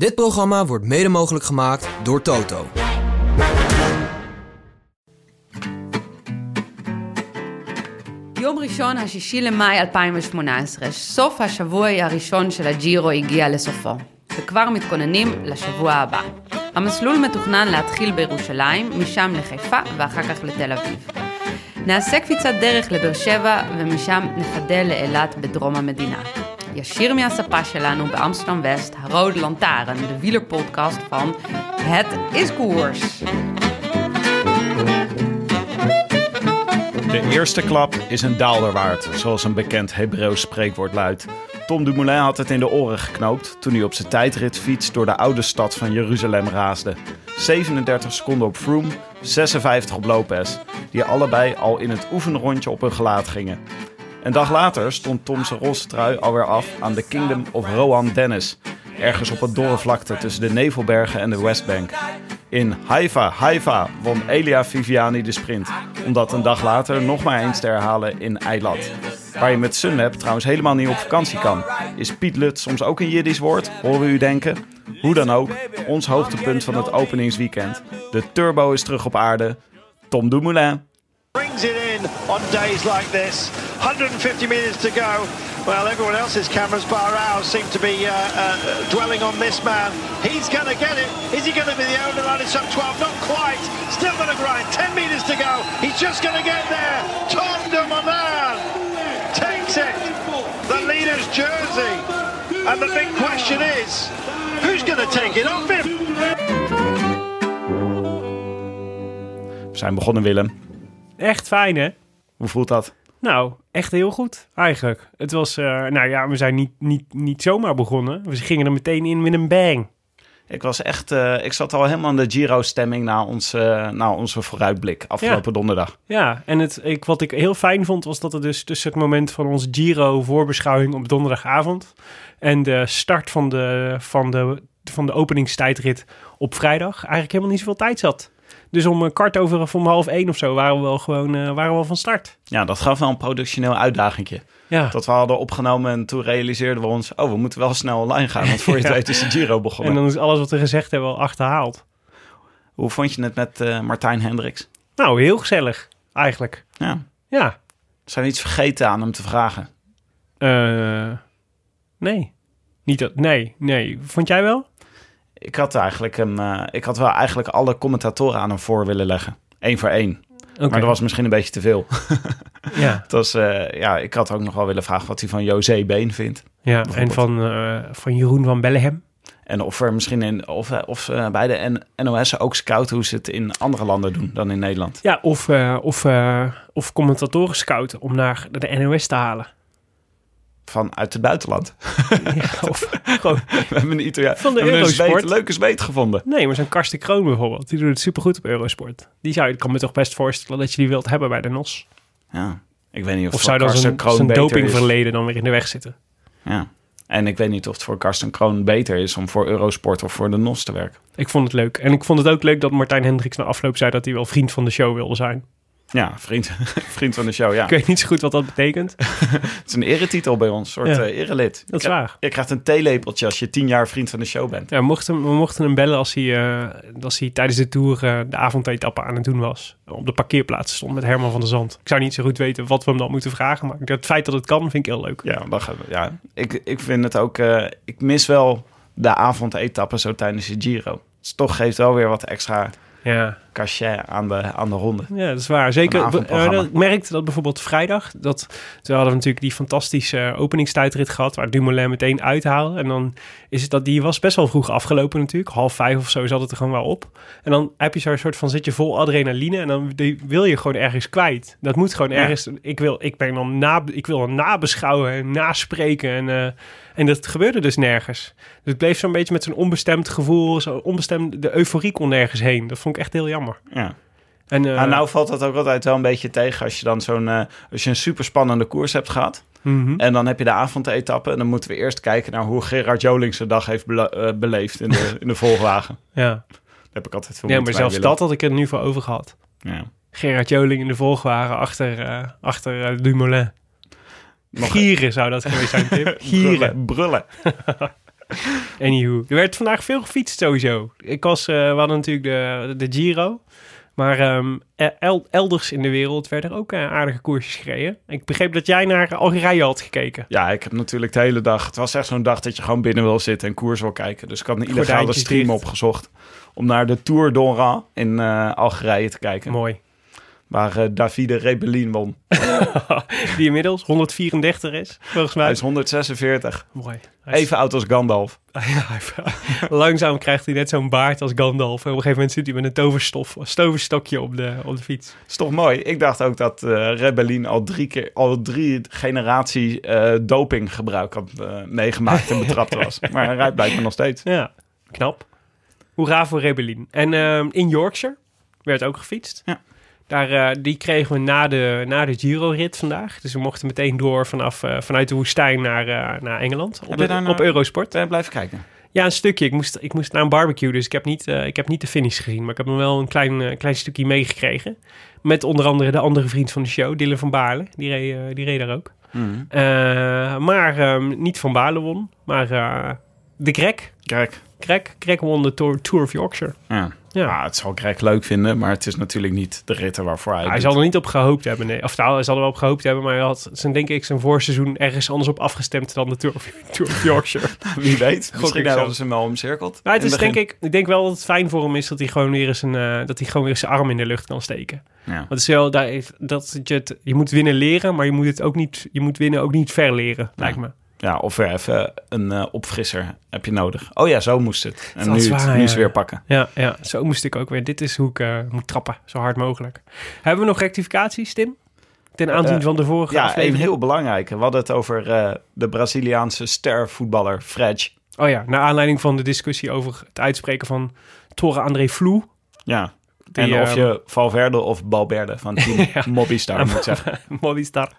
Dit programma wordt mede mogelijk gemaakt door Toto. יום ראשון, השישי למאי 2018, סוף השבוע הראשון של הג'ירו הגיע לסופו, וכבר מתכוננים לשבוע הבא. המסלול מתוכנן להתחיל בירושלים, משם לחיפה ואחר כך לתל אביב. נעשה קפיצת דרך לבאר שבע, ומשם נחדל לאילת בדרום המדינה. ישיר מהספה שלנו באמסטרדם West, Rode Lantaarn, de wielerpodcast van Het is Koers. De eerste klap is een daalder waard, zoals een bekend Hebreeuws spreekwoord luidt. Tom Dumoulin had het in de oren geknoopt toen hij op zijn tijdritfiets door de oude stad van Jeruzalem raasde. 37 seconden op Froome, 56 op Lopez, die allebei al in het oefenrondje op hun gelaat gingen. Een dag later stond Tom zijn roze trui alweer af aan de Kingdom of Rohan Dennis, ergens op het dorre vlakte tussen de Nevelbergen en de Westbank. In Haifa, Haifa won Elia Viviani de sprint, om dat een dag later nog maar eens te herhalen in Eilat. Waar je met Sunweb trouwens helemaal niet op vakantie kan. Is Piet Lut soms ook een Jiddisch woord, horen we u denken? Hoe dan ook, ons hoogtepunt van het openingsweekend. De turbo is terug op aarde. Tom Dumoulin. brings it in on days like this. 150 minutes to go. Well, everyone else's cameras, bar ours, seem to be uh, uh, dwelling on this man. He's going to get it. Is he going to be the line? It's up 12. Not quite. Still going to grind. 10 meters to go. He's just going to get there. Tom Dumoulin takes it. The leader's jersey. And the big question is, who's going to take it off him? We zijn begonnen, Willem. Echt fijn, hè? Hoe voelt dat? Nou, echt heel goed, eigenlijk. Het was, eh, nou ja, we zijn niet, niet, niet zomaar begonnen. We gingen er meteen in met een bang. Ik was echt, eh, ik zat al helemaal in de Giro-stemming na, ons, na onze vooruitblik afgelopen donderdag. Ja, en het, ik, wat ik heel fijn vond, was dat er dus tussen het moment van onze Giro-voorbeschouwing op donderdagavond en de start van de, van de, van de openingstijdrit op vrijdag eigenlijk helemaal niet zoveel tijd zat. Dus om een kwart over of om half één of zo waren we wel gewoon eh, waren we wel van start. Ja, dat gaf wel een productioneel uitdagingje. Ja, Dat we hadden opgenomen en toen realiseerden we ons... oh, we moeten wel snel online gaan, want voor je het weet is de Giro en begonnen. dan is alles wat we gezegd hebben al achterhaald. Hoe vond je het met eh, Martijn Hendricks? Nou, heel gezellig, eigenlijk. Ja, Ja, zijn we iets vergeten aan hem te vragen? Eh, nee. Niet dat, nee, nee. Vond jij wel? Ik had eigenlijk hem, eh, ik had wel eigenlijk alle commentatoren aan hem voor willen leggen. Eén voor één. Maar dat was misschien een beetje te veel. Ja, Het was, eh, ja, ik had ook nog wel willen vragen wat hij van José Been vindt. ja. en van, eh, van Jeroen van Bellegem. En of er misschien in, of, of bij de NOS ook scouten hoe ze het in andere landen doen dan in Nederland. Ja, of, of, of commentatoren scouten om naar de NOS te halen. Van uit het buitenland. ja, of gewoon... We hebben een Italiaan. Van de een Eurosport. zweet- leuke zweet gevonden. Nee, maar zo'n Karsten Kroon bijvoorbeeld, die doet het supergoed op Eurosport. Die zou je, ik kan me toch best voorstellen dat je die wilt hebben bij de NOS. Ja, ik weet niet of, Of zou dan Karsten zijn, Kroon zijn dopingverleden dan weer in de weg zitten? Ja. En ik weet niet of het voor Karsten Kroon beter is om voor Eurosport of voor de NOS te werken. Ik vond het leuk. En ik vond het ook leuk dat Martijn Hendricks na afloop zei dat hij wel vriend van de show wilde zijn. Ja, vriend, vriend van de show, ja. Ik weet niet zo goed wat dat betekent. Het is een eretitel bij ons, een soort Ja. eh, erelid. Dat is Je- waar. Je krijgt een theelepeltje als je tien jaar vriend van de show bent. Ja, we, mochten, we mochten hem bellen als hij, eh, als hij tijdens de tour eh, de avondetappe aan het doen was. Op de parkeerplaats stond met Herman van der Zand. Ik zou niet zo goed weten wat we hem dan moeten vragen. Maar het feit dat het kan, vind ik heel leuk. Ja, dan gaan we, ja. Ik, ik vind het ook... ik mis wel de avondetappen zo tijdens de Giro. Dus toch geeft wel weer wat extra Ja. Cachet aan de, aan de ronde. Ja, dat is waar. Zeker. Avondprogramma. eh, ik merkte dat bijvoorbeeld vrijdag. Dat, we hadden natuurlijk die fantastische openingstijdrit gehad. Waar Dumoulin meteen uithaalde. En dan is het dat die was best wel vroeg afgelopen natuurlijk. Half vijf of zo zat het er gewoon wel op. En dan heb je zo'n soort van zit je vol adrenaline. En dan die wil je gewoon ergens kwijt. Dat moet gewoon Ja. ergens. Ik wil, ik ben dan na, ik wil dan nabeschouwen en naspreken. En, eh, en dat gebeurde dus nergens. Dus het bleef zo'n beetje met zo'n onbestemd gevoel. Zo onbestemd, de euforie kon nergens heen. Dat vond ik echt heel jammer. Ja. En, eh, Maar nou valt dat ook altijd wel een beetje tegen als je dan zo'n eh, als je een super spannende koers hebt gehad. mhm. En dan heb je de avondetappe. En dan moeten we eerst kijken naar hoe Gerard Joling zijn dag heeft bele- eh, beleefd in de, in de volgwagen. ja. Daar heb ik altijd veel Ja, maar zelfs willen. dat had ik er nu voor over gehad. Ja. Gerard Joling in de volgwagen achter, eh, achter eh, Dumoulin. Nog- Gieren zou dat geweest zijn, Tim. Gieren. Brullen. brullen. Anywho. Er werd vandaag veel gefietst sowieso. Ik was, eh, we hadden natuurlijk de, de Giro. Maar ehm, el- elders in de wereld werden er ook eh, aardige koersjes gereden. Ik begreep dat jij naar Algerije had gekeken. Ja, ik heb natuurlijk de hele dag... Het was echt zo'n dag dat je gewoon binnen wil zitten en koers wil kijken. Dus ik had een illegale stream dicht. opgezocht. Om naar de Tour d'Oran in eh, Algerije te kijken. Mooi. Waar eh, Davide Rebellin won. Die inmiddels 134 is, volgens mij. Hij is 146. Mooi. Is- Even oud als Gandalf. Langzaam krijgt hij net zo'n baard als Gandalf. En op een gegeven moment zit hij met een toverstof, toverstokje op de, op de fiets. is toch mooi? Ik dacht ook dat eh Rebellin al drie keer, al drie generatie eh dopinggebruik had meegemaakt en betrapt was. Maar hij rijdt blijkbaar nog steeds. Ja, knap. Hoera voor Rebellin. En ehm, in Yorkshire werd ook gefietst. Ja. Daar, eh, die kregen we na de, na de Giro-rit vandaag. Dus we mochten meteen door vanaf, eh, vanuit de woestijn naar, eh, naar Engeland. Op, de- nou- op Eurosport. Ben blijven kijken? Ja, een stukje. Ik moest, ik moest naar een barbecue, dus ik heb niet, ik heb niet de finish gezien. Maar ik heb nog wel een klein, klein stukje meegekregen. Met onder andere de andere vriend van de show, Dylan van Baarle. Die reed, die reed daar ook. Eh, maar ehm, niet van Baarle won, maar de Greg. Kijk. Greg, Greg won de Tour, Tour of Yorkshire. Ja. Ja. Ja, het zal Greg leuk vinden, maar het is natuurlijk niet de ritten waarvoor hij. hij doet. zal er niet op gehoopt hebben, nee. Of nou, hij zal er wel op gehoopt hebben, maar hij had zijn, denk ik, zijn voorseizoen ergens anders op afgestemd dan de Tour of, Tour of Yorkshire. Wie weet. ik Misschien hadden ze hem wel omcirkeld. maar het In is het denk ik, ik denk wel dat het fijn voor hem is dat hij gewoon weer eens een, eh, dat hij gewoon weer eens zijn arm in de lucht kan steken. Ja. Want het is wel, daar is- dat je, het, je moet winnen leren, maar je moet het ook niet, je moet winnen ook niet ver leren, lijkt me. Ja, of weer even een eh, opfrisser heb je nodig. Oh ja, zo moest het. En Dat nu, is het, nu ja. is weer pakken. Ja, ja, zo moest ik ook weer. Dit is hoe ik eh, moet trappen, zo hard mogelijk. Hebben we nog rectificaties, Tim? Ten aanzien Eh, van de vorige Ja, een aflevering? heel belangrijke. We hadden het over de Braziliaanse stervoetballer Fred. Oh ja, naar aanleiding van de discussie over het uitspreken van Torre André Vloe. Ja. Die, en of ehm, je Valverde of Balberde van team Ja. Mobbystar moet zeggen. Movistar.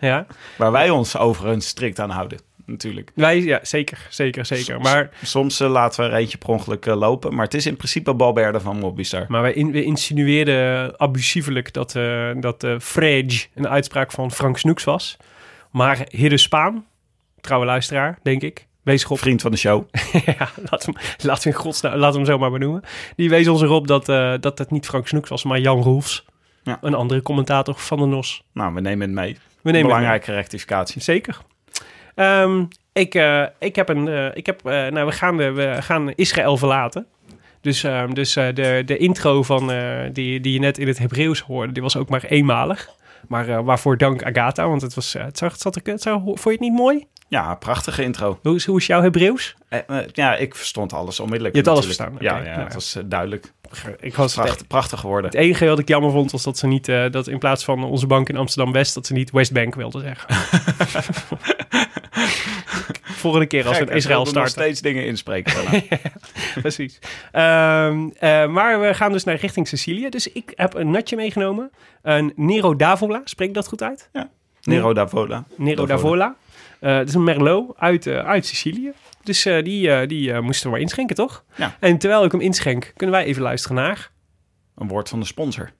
Ja, Waar wij ons overigens strikt aan houden, natuurlijk. wij, ja, zeker, zeker, zeker. Maar, Soms eh, laten we er eentje per ongeluk eh, lopen, maar het is in principe Balberde van Mobbystar. maar wij in, we insinueerden abusievelijk dat, eh dat Frege een uitspraak van Frank Snoeks was. Maar Hidde Spaan, trouwe luisteraar, denk ik, wees erop Vriend van de show. ja, in godsnaam, laten we hem zo maar benoemen. Die wees ons erop dat, dat het niet Frank Snoeks was, maar Jan Roels. Ja. Een andere commentator van de NOS. Nou, we nemen het mee. We nemen Belangrijke rectificatie. Zeker. Ehm, ik, eh, ik heb een... eh, ik heb, eh, nou, we gaan, de, we gaan Israël verlaten. Dus, ehm, dus de, de intro van, die, die je net in het Hebreeuws hoorde, die was ook maar eenmalig. Maar waarvoor dank Agatha, want het, was, het, zag, het, zat het zag, vond je het niet mooi? Ja, prachtige intro. Hoe is, hoe is jouw Hebreeuws? Ja, ik verstond alles onmiddellijk. Je hebt alles verstaan, Ja, ja, Nou het was duidelijk. Ik was Pracht, prachtig geworden. Het enige wat ik jammer vond was dat ze niet, dat in plaats van onze bank in Amsterdam West, dat ze niet Westbank wilden zeggen. Volgende keer als we in Israël ik wilde nog starten. steeds dingen inspreken. Precies. Ehm, eh, maar we gaan dus naar richting Sicilië. Dus ik heb een natje meegenomen. Een Nero d'Avola. Spreek ik dat goed uit? Nero d'Avola. Nero d'Avola. Eh Het is een Merlot uit, eh, uit Sicilië. Dus die, die moesten we maar inschenken, toch? Ja. En terwijl ik hem inschenk, kunnen wij even luisteren naar... Een woord van de sponsor.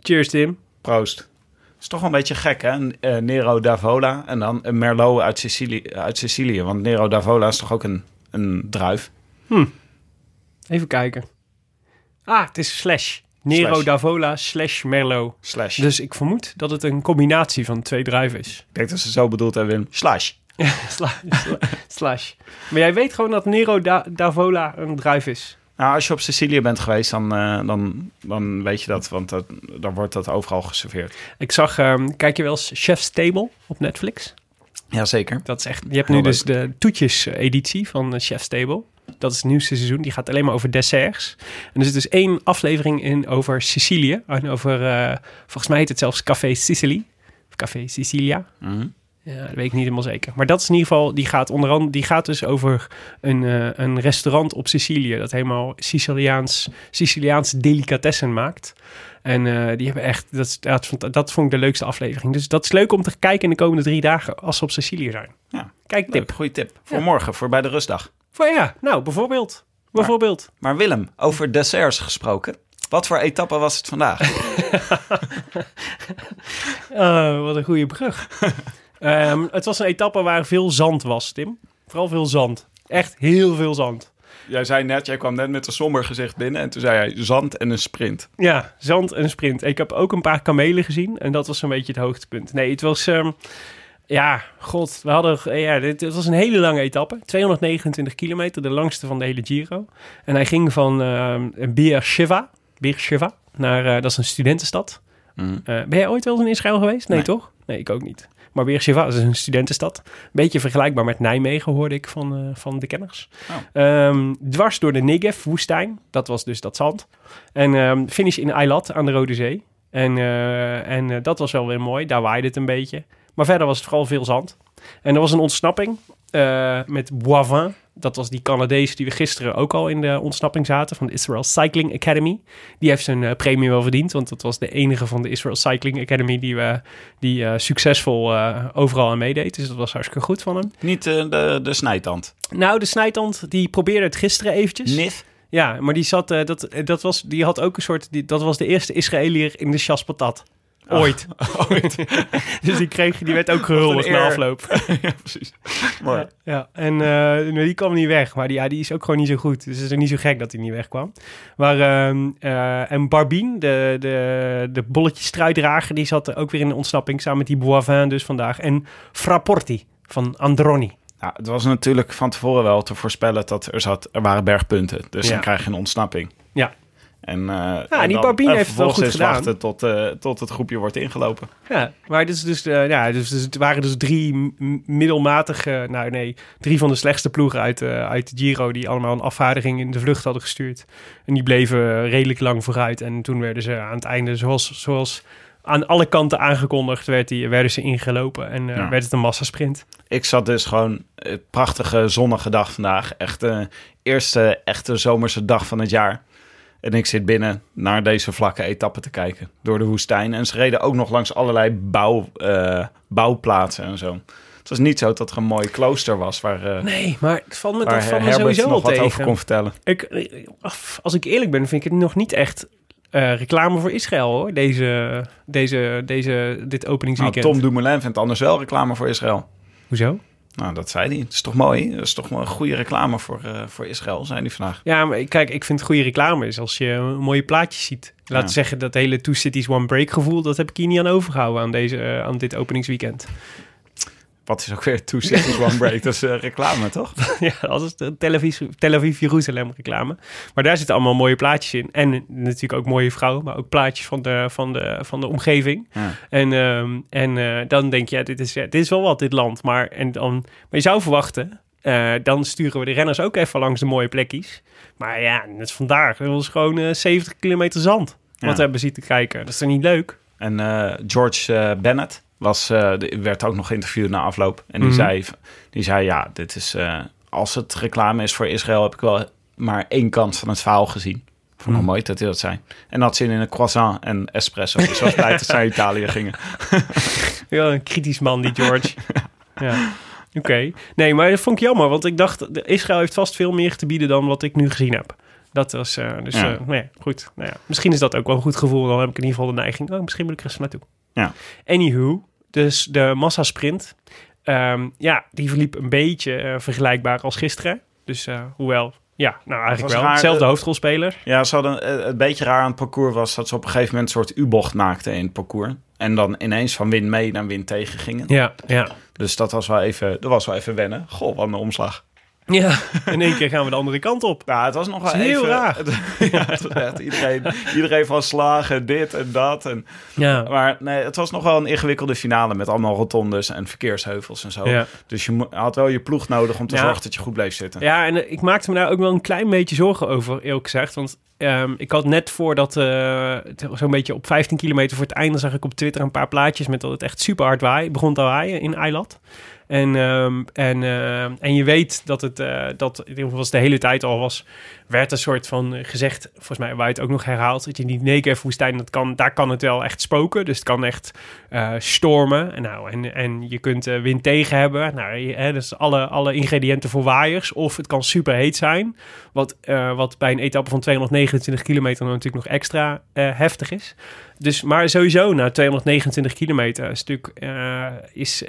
Cheers, Tim. Proost. Is toch wel een beetje gek, hè? Eh, Nero d'Avola en dan een Merlot uit Sicilië, uit Sicilië. Want Nero d'Avola is toch ook een, een druif? Even kijken. Ah, het is slash. Nero Slash. d'Avola slash Merlot. Slash. Dus ik vermoed dat het een combinatie van twee druiven is. Ik denk dat ze zo bedoeld hebben, Wim. Slash. Sla- sla- slash. Maar jij weet gewoon dat Nero da Davola een druif is. Nou, als je op Sicilië bent geweest, dan, eh, dan, dan weet je dat, want dat, dan wordt dat overal geserveerd. Ik zag, ehm, kijk je wel eens Chef's Table op Netflix? Jazeker. Dat is echt, je hebt Heel nu leuk. dus de toetjes-editie van eh, Chef's Table. Dat is het nieuwste seizoen. Die gaat alleen maar over desserts. En er zit dus één aflevering in over Sicilië. En over, eh, volgens mij heet het zelfs Café Sicily. Of Café Sicilia. Mhm. Ja, dat weet ik niet helemaal zeker. Maar dat is in ieder geval, die gaat onder andere, die gaat dus over een, eh, een restaurant op Sicilië. Dat helemaal Siciliaans, Siciliaanse delicatessen maakt. En eh, die hebben echt, dat, dat, vond- dat vond ik de leukste aflevering. Dus dat is leuk om te kijken in de komende drie dagen als ze op Sicilië zijn. Ja, Kijk, tip. Goeie tip. Voor morgen, voor bij de rustdag. Voor, ja, nou, bijvoorbeeld. Bijvoorbeeld. Maar Willem, over desserts gesproken. Wat voor etappe was het vandaag? Oh, wat een goede brug. Ehm, het was een etappe waar veel zand was, Tim. Vooral veel zand. Echt heel veel zand. jij zei net, jij kwam net met een somber gezicht binnen en toen zei jij zand en een sprint. Ja, zand en een sprint. Ik heb ook een paar kamelen gezien en dat was een beetje het hoogtepunt. Nee, het was... ehm, ja, god, we hadden... Ja, dit, het was een hele lange etappe. 229 kilometer, de langste van de hele Giro. En hij ging van ehm Beersheva, Beersheva naar... eh, dat is een studentenstad. Mhm. Eh, ben jij ooit wel eens in Israël geweest? Nee, Nee. toch? Nee, ik ook niet. Maar Beersheva is een studentenstad. Beetje vergelijkbaar met Nijmegen, hoorde ik van, eh, van de kenners. Oh. Ehm, dwars door de Negev-woestijn. Dat was dus dat zand. En ehm, finish in Eilat aan de Rode Zee. En, eh, en eh, dat was wel weer mooi. Daar waaide het een beetje. Maar verder was het vooral veel zand. En er was een ontsnapping met Boivin. Dat was die Canadees die we gisteren ook al in de ontsnapping zaten van de Israel Cycling Academy. Die heeft zijn eh, premie wel verdiend, want dat was de enige van de Israel Cycling Academy die, we, die eh, succesvol eh, overal aan meedeed. Dus dat was hartstikke goed van hem. Niet eh, de, de snijtand. Nou, de snijtand die probeerde het gisteren eventjes. Nif. Ja, maar die zat, eh, dat, eh, dat was, die had ook een soort, die, dat was de eerste Israëliër in de patat. Ooit. Ooit. dus die kreeg, die werd ook gehuldigd een na afloop. ja, precies. Mooi. Ja, ja. en eh, die kwam niet weg. Maar die, ja, die is ook gewoon niet zo goed. Dus het is ook niet zo gek dat hij niet wegkwam. Maar, ehm, eh, en Barbien, de, de, de bolletjesstruidrager, die zat er ook weer in de ontsnapping. Samen met die Boivin dus vandaag. En Frapporti van Androni. Ja, het was natuurlijk van tevoren wel te voorspellen dat er, zat, er waren bergpunten. Dus Ja. dan krijg je een ontsnapping. Ja. En, eh, Ja, en die Barbien heeft het wel goed is gedaan. wachten tot, eh, tot het groepje wordt ingelopen. Ja, maar dus, dus, eh, ja, dus, dus het waren dus drie middelmatige, nou nee, drie van de slechtste ploegen uit, uit de Giro die allemaal een afvaardiging in de vlucht hadden gestuurd. En die bleven redelijk lang vooruit. En toen werden ze aan het einde, zoals, zoals aan alle kanten aangekondigd, werd die, werden ze ingelopen en Ja. werd het een massasprint. Ik zat dus gewoon een prachtige zonnige dag vandaag. Echt de eerste echte zomerse dag van het jaar. En ik zit binnen naar deze vlakke etappe te kijken door de woestijn. En ze reden ook nog langs allerlei bouw, eh, bouwplaatsen en zo. Het was niet zo dat er een mooi klooster was waar, eh Nee, maar ik val me, dat valt me sowieso nog wel wat over tegen. kon vertellen. Ik, ik- als ik eerlijk ben, vind ik het nog niet echt eh, reclame voor Israël hoor. Deze, deze, deze, dit Nou, openingsweekend. Tom Dumoulin vindt anders wel reclame voor Israël. Hoezo? Nou, dat zei hij. Het is toch mooi? Dat is toch wel een goede reclame voor, eh, voor Israël, zei hij vandaag. Ja, maar kijk, ik vind goede reclame is als je mooie plaatjes ziet. Laten we Ja. zeggen, dat hele Two Cities One Break gevoel, dat heb ik hier niet aan overgehouden aan, deze, eh, aan dit openingsweekend. Wat is ook weer Two Cities One Break? Dat is eh, reclame, toch? ja, dat is de Tel Aviv, Tel Aviv Jeruzalem reclame. Maar daar zitten allemaal mooie plaatjes in. En natuurlijk ook mooie vrouwen, maar ook plaatjes van de, van de, van de omgeving. Ja. En, ehm, en eh, dan denk je, ja, dit, is, ja, dit is wel wat, dit land. Maar, en dan, maar je zou verwachten, eh, dan sturen we de renners ook even langs de mooie plekjes. Maar ja, net vandaag, dat was gewoon eh, 70 kilometer zand. Wat we hebben zitten kijken. Dat is toch niet leuk? En George Bennett was, die werd ook nog geïnterviewd na afloop. En die, Mhm. zei, die zei, ja, dit is, eh, als het reclame is voor Israël, heb ik wel maar één kant van het verhaal gezien. Vond Mhm. mooi dat hij dat zei. En had zin in een croissant en espresso. Dus was blij dat naar Italië gingen. Ja, een kritisch man, die George. ja. Oké. Nee, maar dat vond ik jammer. Want ik dacht, Israël heeft vast veel meer te bieden dan wat ik nu gezien heb. Dat was, eh, dus, Ja. ja. nou ja, goed. Nou ja, misschien is dat ook wel een goed gevoel. Dan heb ik in ieder geval de neiging, oh, misschien moet ik er eens naartoe. Ja. Anywho, dus de massasprint. Ehm ja, die verliep een beetje eh, vergelijkbaar als gisteren. Dus eh, hoewel Ja, nou eigenlijk wel. raar, Hetzelfde eh, hoofdrolspeler. Ja, ze hadden, het beetje raar aan het parcours was dat ze op een gegeven moment een soort U-bocht maakten in het parcours. En dan ineens van win mee naar win tegen gingen. Ja, ja. Dus dat was wel even, dat was wel even wennen. Goh, wat een omslag. Ja, in één keer gaan we de andere kant op. Nou, het was nog wel Het heel even... raar. ja, het was echt iedereen, iedereen van slagen, dit en dat. En, Ja, maar nee, het was nog wel een ingewikkelde finale met allemaal rotondes en verkeersheuvels en zo. Ja. Dus je had wel je ploeg nodig om te Ja. zorgen dat je goed bleef zitten. ja en eh, ik maakte me daar ook wel een klein beetje zorgen over, eerlijk gezegd. Want ehm, ik had net voordat, eh, zo'n beetje op 15 kilometer voor het einde, zag ik op Twitter een paar plaatjes met dat het echt super hard waai, begon te waaien in Eilat. En, ehm, en, eh, en je weet dat het, eh, dat in ieder geval de hele tijd al was, werd een soort van gezegd, volgens mij waar het ook nog herhaald, dat je die Negev-woestijn, dat kan, daar kan het wel echt spoken. Dus het kan echt eh, stormen. En, nou, en, en je kunt eh, wind tegen hebben. Nou, je, hè, dus alle, alle ingrediënten voor waaiers. Of het kan super heet zijn. Wat, eh, wat bij een etappe van 229 kilometer natuurlijk nog extra heftig is. Dus, maar sowieso, na 229 kilometer is natuurlijk, is,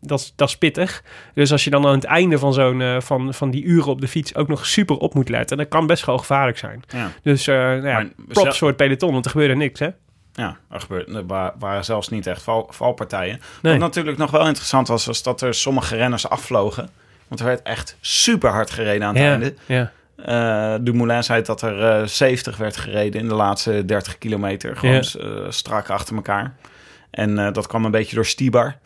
dat, dat is pittig. Dus als je dan aan het einde van, zo'n, van, van die uren op de fiets ook nog super op moet letten, dat kan best wel gevaarlijk zijn. Ja. Dus eh nou ja, props zelf- voor het peloton, want er gebeurde niks, hè? Ja, er, gebeurde, er wa- waren zelfs niet echt val, valpartijen. Nee. Wat natuurlijk nog wel interessant was, was dat er sommige renners afvlogen. Want er werd echt super hard gereden aan het ja, einde. ja. Eh Dumoulin zei dat er eh 70 werd gereden in de laatste 30 kilometer. Gewoon Ja. eh, strak achter elkaar. En eh, dat kwam een beetje door Stibar.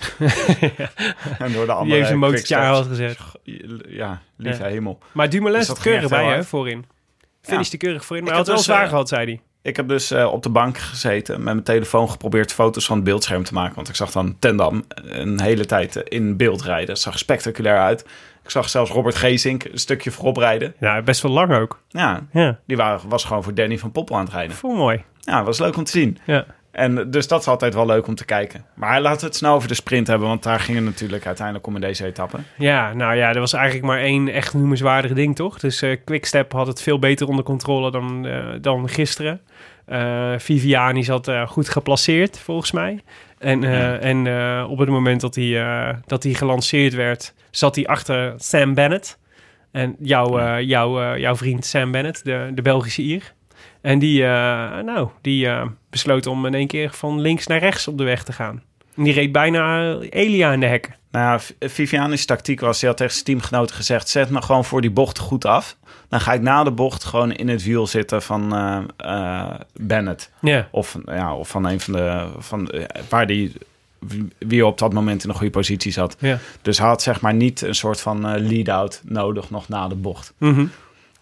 en door de andere Die heeft een motortje had gezet. Ja, lieve Ja. hemel. Maar Dumoulin Dus keurig bij, hè, voorin. Finish de keurig voorin, maar hij had wel dus, zwaar eh, gehad, zei hij. Ik heb dus eh, op de bank gezeten met mijn telefoon geprobeerd foto's van het beeldscherm te maken. Want ik zag dan Tendam een hele tijd in beeld rijden. Het zag spectaculair uit. Ik zag zelfs Robert Geesink een stukje voorop rijden. Ja, best wel lang ook. Ja, Ja, die waren, was gewoon voor Danny van Poppel aan het rijden. voel mooi. Ja, was leuk om te zien. Ja. En dus dat is altijd wel leuk om te kijken. Maar laten we het snel over de sprint hebben, want daar ging het natuurlijk uiteindelijk om in deze etappe. ja, nou ja, er was eigenlijk maar één echt noemenswaardige ding, toch? Dus eh Quickstep had het veel beter onder controle dan, eh, dan gisteren. Eh, Viviani zat goed geplaceerd, volgens mij. En, Ja. en op het moment dat hij, dat hij gelanceerd werd, zat hij achter Sam Bennett. En jouw, jouw, jouw vriend Sam Bennett, de, de Belgische Ier. En die, eh, nou, die eh, besloot om in één keer van links naar rechts op de weg te gaan. En die reed bijna eh, Elia in de hekken. Nou ja, Viviani's tactiek was, hij had tegen zijn teamgenoten gezegd... zet me gewoon voor die bocht goed af. Dan ga ik na de bocht gewoon in het wiel zitten van Bennett. Ja, Of, ja, of van een van de... Van, waar die, wie- op dat moment in een goede positie zat. ja. Dus hij had zeg maar niet een soort van lead-out nodig nog na de bocht. Mhm.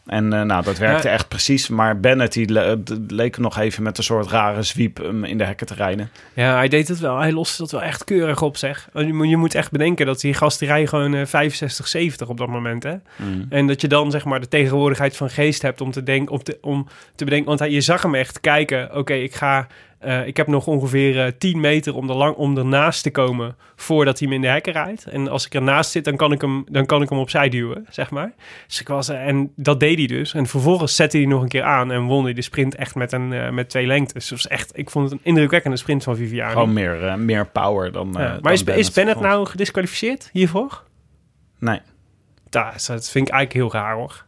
En eh, nou, dat werkte Ja. echt precies. Maar Bennett die le- d- leek nog even met een soort rare zwiep um, in de hekken te rijden. Ja, hij deed het wel. Hij loste dat wel echt keurig op, zeg. Je moet, je moet echt bedenken dat die gast die gewoon eh, 65, 70 op dat moment, hè. En dat je dan zeg maar de tegenwoordigheid van geest hebt om te denken, om te, om te bedenken, want hij, je zag hem echt kijken. Oké, ik ga, eh, ik heb nog ongeveer eh 10 meter om er lang om ernaast te komen voordat hij hem in de hekken rijdt. En als ik ernaast zit, dan kan ik hem, dan kan ik hem opzij duwen, zeg maar. Dus ik was, eh, en dat deed hij dus. En vervolgens zette hij nog een keer aan en won hij de sprint echt met een eh, met twee lengtes. Dus echt, ik vond het een indrukwekkende sprint van Viviani. Gewoon meer, eh, meer power dan. Ja, eh, maar dan is, is Bennett nou gedisqualificeerd hiervoor? Nee. Dat, dat vind ik eigenlijk heel raar hoor.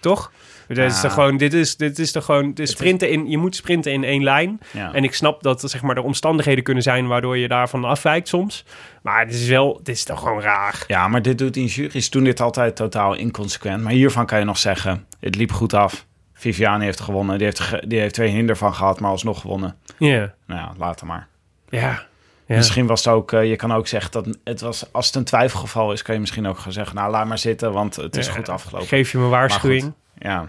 Toch? Dit is toch gewoon, dit is, dit is toch gewoon, de sprinten in, je moet sprinten in één lijn. Ja. En ik snap dat zeg maar, er omstandigheden kunnen zijn waardoor je daarvan afwijkt soms. Maar het is wel, dit is toch gewoon raar. ja, maar dit doet in juries doen dit altijd totaal inconsequent. Maar hiervan kan je nog zeggen: het liep goed af. Viviani heeft gewonnen. Die heeft, die heeft twee hinder van gehad, maar alsnog gewonnen. Ja, Nou ja, later maar. ja. ja. Misschien was het ook, eh, je kan ook zeggen dat het was, als het een twijfelgeval is, kan je misschien ook gaan zeggen, nou laat maar zitten, want het is Ja, goed afgelopen. Geef je me waarschuwing. Ja,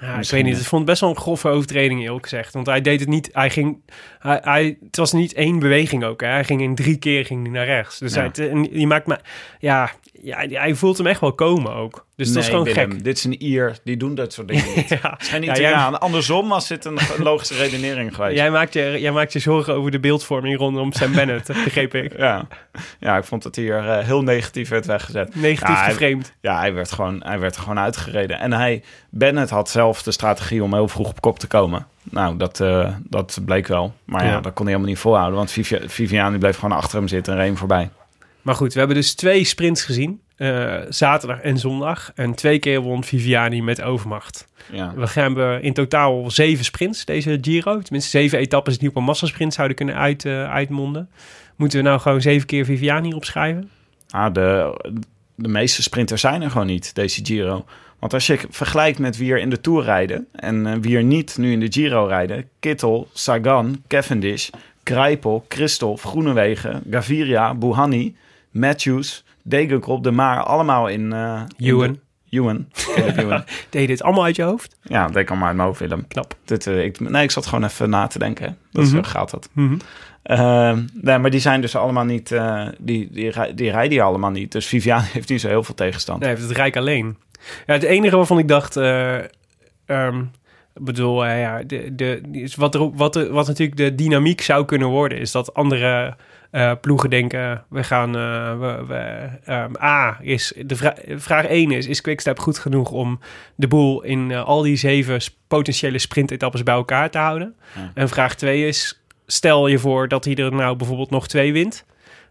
Ja, ik weet niet, ik vond het best wel een grove overtreding eerlijk gezegd. Want hij deed het niet, hij ging, hij, hij, het was niet één beweging ook. Hè. Hij ging in drie keer ging hij naar rechts. Dus Ja. hij, en die maakt me, ja, ja, hij voelt hem echt wel komen ook. Dus dat is gewoon Willem, gek. Dit is een Ier, die doen dat soort dingen niet. Ja. Het zijn niet Ja, jij- andersom was dit een logische redenering geweest. Jij maakt, je, jij maakt je zorgen over de beeldvorming rondom Sam Bennett, begreep ik. Ja. ja, ik vond dat hier eh, heel negatief werd weggezet. Negatief Ja, hij-. Ja, hij werd, gewoon, hij werd er gewoon uitgereden. En hij, Bennett had zelf de strategie om heel vroeg op kop te komen. Nou, dat, eh, dat bleek wel. Maar ja, Ja. dat kon hij helemaal niet volhouden. Want Vivi- Viviani bleef gewoon achter hem zitten en reed hem voorbij. Maar goed, we hebben dus twee sprints gezien. eh, zaterdag en zondag. En twee keer won Viviani met overmacht. Ja. We hebben in totaal zeven sprints deze Giro. Tenminste, zeven etappes die op een massasprint zouden kunnen uit, eh, uitmonden. Moeten we nou gewoon zeven keer Viviani opschrijven? Ah, de, de meeste sprinters zijn er gewoon niet, deze Giro. Want als je vergelijkt met wie er in de Tour rijden... en eh, wie er niet nu in de Giro rijden... Kittel, Sagan, Cavendish, Greipel, Christophe, Groenewegen... Gaviria, Bouhanni, Matthews, Degenkolb, De Maar... allemaal in... in Ewan. Deed je dit allemaal uit je hoofd? ja, dat kan maar uit mijn hoofd, Willem. Knap. Dit, eh, ik, nee, ik zat gewoon even na te denken. Dat Mhm. zo gaat dat. Eh, nee, maar die zijn dus allemaal niet... die, die, die rijden hier allemaal niet. Dus Viviani heeft niet zo heel veel tegenstand. Nee, het Rijk alleen. Ja, het enige waarvan ik dacht... ik bedoel, eh, ja, de, de, is wat, er, wat, er, wat natuurlijk de dynamiek zou kunnen worden... is dat andere eh, ploegen denken... we gaan... we, we, ehm, A, is de vra- vraag 1 is... is Quickstep goed genoeg om de boel... in al die zeven potentiële sprintetappes bij elkaar te houden? Ja. En vraag 2 is... stel je voor dat hij er nou bijvoorbeeld nog twee wint...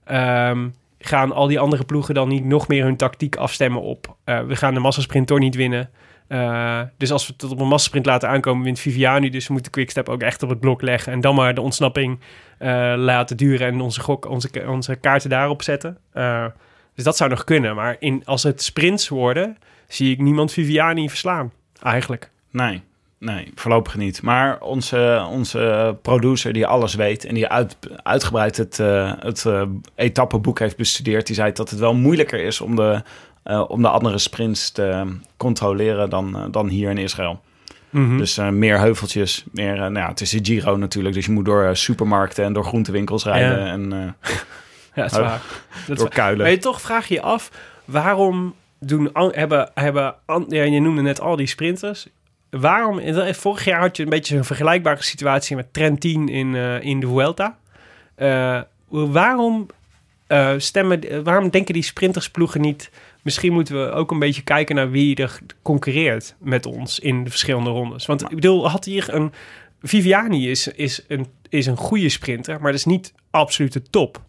Ehm, gaan al die andere ploegen dan niet nog meer hun tactiek afstemmen op... eh, we gaan de massasprint toch niet winnen. Eh, dus als we het op een massasprint laten aankomen, wint Viviani. Dus we moeten Quickstep ook echt op het blok leggen. En dan maar de ontsnapping eh, laten duren en onze, gok, onze, onze kaarten daarop zetten. Dus dat zou nog kunnen. Maar in, als het sprints worden, zie ik niemand Viviani verslaan. Eigenlijk. Nee, nee, voorlopig niet. Maar onze, onze producer die alles weet en die uit, uitgebreid het, eh, het eh, etappenboek heeft bestudeerd, die zei dat het wel moeilijker is om de, eh, om de andere sprints te controleren dan, dan hier in Israël. Mhm. Dus meer heuveltjes, meer, nou ja, het is de Giro natuurlijk, dus je moet door supermarkten en door groentewinkels rijden Ja. en ja, dat is Oh, waar. Dat door kuilen. Maar je toch vraag je je af, waarom doen, hebben, hebben ja, je noemde net al die sprinters. Waarom, vorig jaar had je een beetje een vergelijkbare situatie met Trentin in, eh, in de Vuelta. Eh, waarom, eh, stemmen, waarom denken die sprintersploegen niet... Misschien moeten we ook een beetje kijken naar wie er concurreert met ons in de verschillende rondes. Want ik bedoel, had hier een... Viviani is, is, een, is een goede sprinter, maar dat is niet absoluut de top.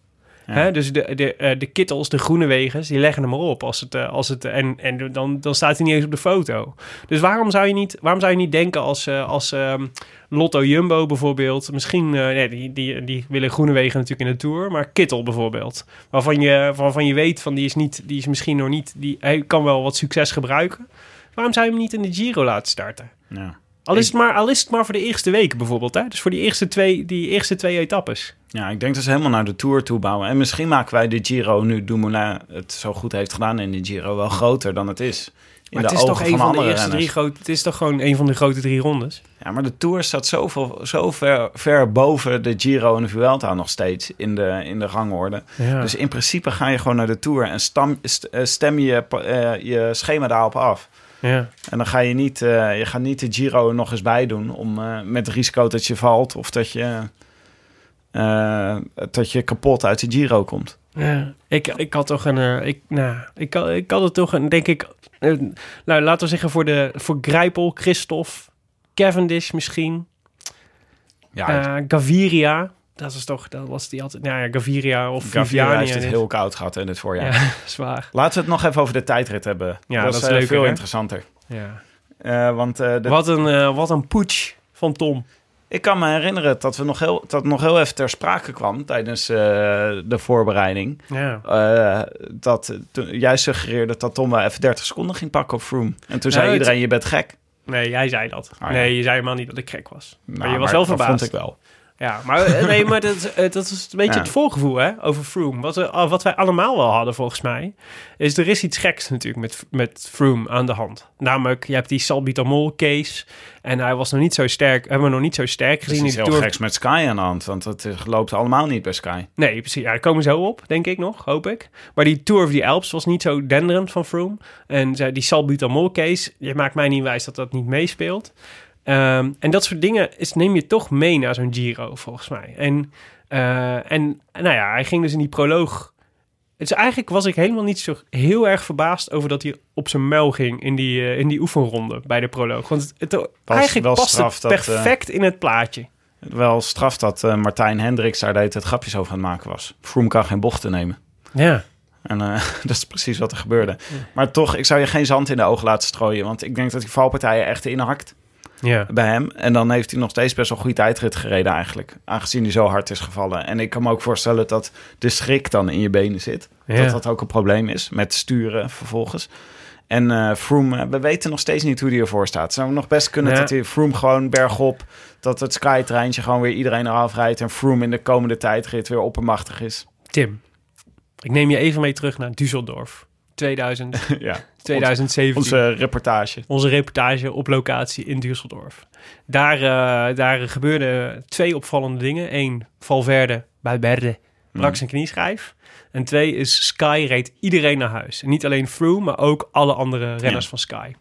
Hè? Dus de, de, eh, de kittels, de groene wegens, die leggen hem erop. Als het, eh, als het, en en dan, dan staat hij niet eens op de foto. Dus waarom zou je niet, waarom zou je niet denken als, eh, als ehm, Lotto Jumbo bijvoorbeeld... Misschien, nee, die, die, die willen groene wegen natuurlijk in de Tour... maar Kittel bijvoorbeeld. Waarvan je, waarvan je weet, van die is, niet, die is misschien nog niet... Die, hij kan wel wat succes gebruiken. Waarom zou je hem niet in de Giro laten starten? Ja. Al is, het maar, al is het maar voor de eerste weken bijvoorbeeld. Hè? Dus voor die eerste twee, die eerste twee etappes. Ja, ik denk dat ze helemaal naar de Tour toe bouwen. En misschien maken wij de Giro, nu Dumoulin het zo goed heeft gedaan in de Giro, wel groter dan het is. In Maar het is toch een van de eerste renners. drie grote... Het is toch gewoon een van de grote drie rondes? Ja, maar de Tour staat zoveel, zo ver, ver boven de Giro en de Vuelta nog steeds in de, in de rangorde. Ja. Dus in principe ga je gewoon naar de Tour en stam, eh, stem je eh, je schema daarop af. ja. En dan ga je niet, eh, je gaat niet de Giro nog eens bij doen om, met het risico dat je valt of dat je, eh, dat je kapot uit de Giro komt. Ja, ik, ik had toch een. eh, ik, nou, ik, ik had het toch een, denk ik. eh, nou, laten we zeggen voor, de, voor Grijpel, Christophe, Cavendish misschien. Ja, Gaviria. Dat was toch. Dat was die altijd. Nou ja, Gaviria of Gaviria Viviani. heeft het heel koud gehad in het voorjaar. Ja, zwaar. Laten we het nog even over de tijdrit hebben. Ja, dat, dat is leuker, veel hè? interessanter. Ja. Want de- Wat, een, eh, wat een putsch van Tom. Ik kan me herinneren dat, we nog heel, dat nog heel even ter sprake kwam tijdens eh, de voorbereiding. Ja. Eh, dat toen- jij suggereerde dat Tom wel even 30 seconden ging pakken op Froome. En toen Ja, zei het- iedereen, je bent gek. Nee, jij zei dat. Ah, ja. Nee, je zei helemaal niet dat ik gek was. maar Nou, je was wel dat verbaasd. vond ik wel. Ja, maar, eh, nee, maar dat, eh, dat is een beetje Ja. het voorgevoel hè, over Froome. Wat, we, wat wij allemaal wel hadden volgens mij, is er is iets geks natuurlijk met, met Froome aan de hand. Namelijk, je hebt die salbutamol case en hij was nog niet zo sterk, hebben we nog niet zo sterk Er is gezien iets de heel Tour. geks met Sky aan de hand, want het eh, loopt allemaal niet bij Sky. Nee, precies. Ja, daar komen we zo op, denk ik nog, hoop ik. Maar die Tour of the Alps was niet zo denderend van Froome. En zij- die salbutamol case, je maakt mij niet wijs dat dat niet meespeelt. Ehm, en dat soort dingen is, neem je toch mee naar zo'n Giro, volgens mij. En, eh, en nou ja, hij ging dus in die proloog... Dus eigenlijk was ik helemaal niet zo heel erg verbaasd over dat hij op zijn muil ging in die, eh, in die oefenronde bij de proloog. Want het, het, eigenlijk wel past straf het dat, eh, perfect in het plaatje. Wel straf dat eh, Martijn Hendricks daar de hele tijd grapjes over aan het maken was. Froome kan geen bochten nemen. Ja. En eh, dat is precies wat er gebeurde. Maar toch, ik zou je geen zand in de ogen laten strooien. Want ik denk dat die valpartijen echt inhakt Ja. bij hem. En dan heeft hij nog steeds best wel een goede tijdrit gereden eigenlijk. Aangezien hij zo hard is gevallen. En ik kan me ook voorstellen dat de schrik dan in je benen zit. Ja. Dat dat ook een probleem is met sturen vervolgens. En eh Froome, eh, we weten nog steeds niet hoe hij ervoor staat. Zou nog best kunnen Ja. dat hij Froome gewoon bergop... dat het Sky-treintje gewoon weer iedereen eraf rijdt... en Froome in de komende tijdrit weer oppermachtig is. Tim, ik neem je even mee terug naar Düsseldorf. 2000, ja, 2017. onze reportage. onze reportage op locatie in Düsseldorf. Daar, eh, daar gebeurden twee opvallende dingen. Eén, Valverde bij Berde brak Mm. zijn knieschijf. En twee is Sky reed iedereen naar huis. En niet alleen Froome, maar ook alle andere renners Ja. van Sky.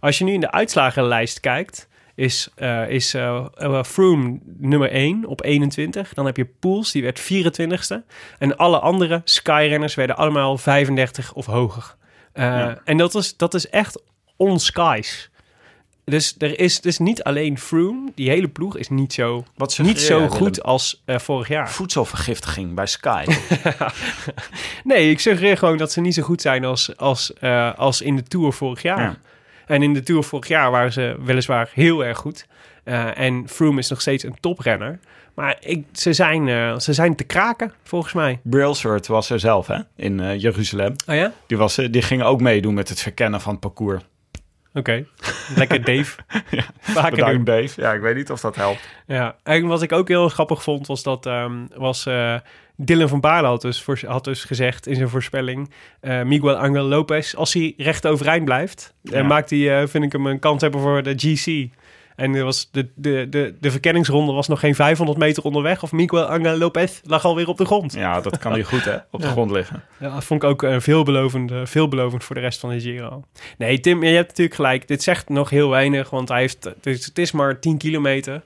Als je nu in de uitslagenlijst kijkt, is, eh is eh, Froome nummer 1 op 21. Dan heb je Poels, die werd 24ste. En alle andere Sky-renners werden allemaal 35 of hoger. Eh, Ja. En dat is, dat is echt on-skies. Dus er is dus niet alleen Froome, die hele ploeg is niet zo, Wat niet zo goed Willem? als eh, vorig jaar. Voedselvergiftiging bij Sky. Nee, ik suggereer gewoon dat ze niet zo goed zijn als, als, eh, als in de Tour vorig jaar. Ja. En in de Tour vorig jaar waren ze weliswaar heel erg goed. En Froome is nog steeds een toprenner. Maar ik, ze, zijn, eh, ze zijn te kraken, volgens mij. Brailsford was er zelf, hè, in eh, Jeruzalem. Oh ja? Die, was, eh, die ging ook meedoen met het verkennen van het parcours. Oké. Lekker Dave. Vaker doen. Dave. Ja, ik weet niet of dat helpt. Ja, en wat ik ook heel grappig vond, was dat ehm, was, Dylan van Baarle had dus, voor, had dus gezegd in zijn voorspelling... Miguel Angel Lopez, als hij recht overeind blijft... Ja. maakt hij, vind ik hem een kans hebben voor de GC. En er was de, de, de, de verkenningsronde was nog geen 500 meter onderweg... of Miguel Angel Lopez lag alweer op de grond. Ja, dat kan hij goed, hè, op de Ja. grond liggen. Ja, dat vond ik ook eh, veelbelovend, eh, veelbelovend voor de rest van de Giro. Nee, Tim, je hebt natuurlijk gelijk. Dit zegt nog heel weinig, want hij heeft, het, is, het is maar 10 kilometer.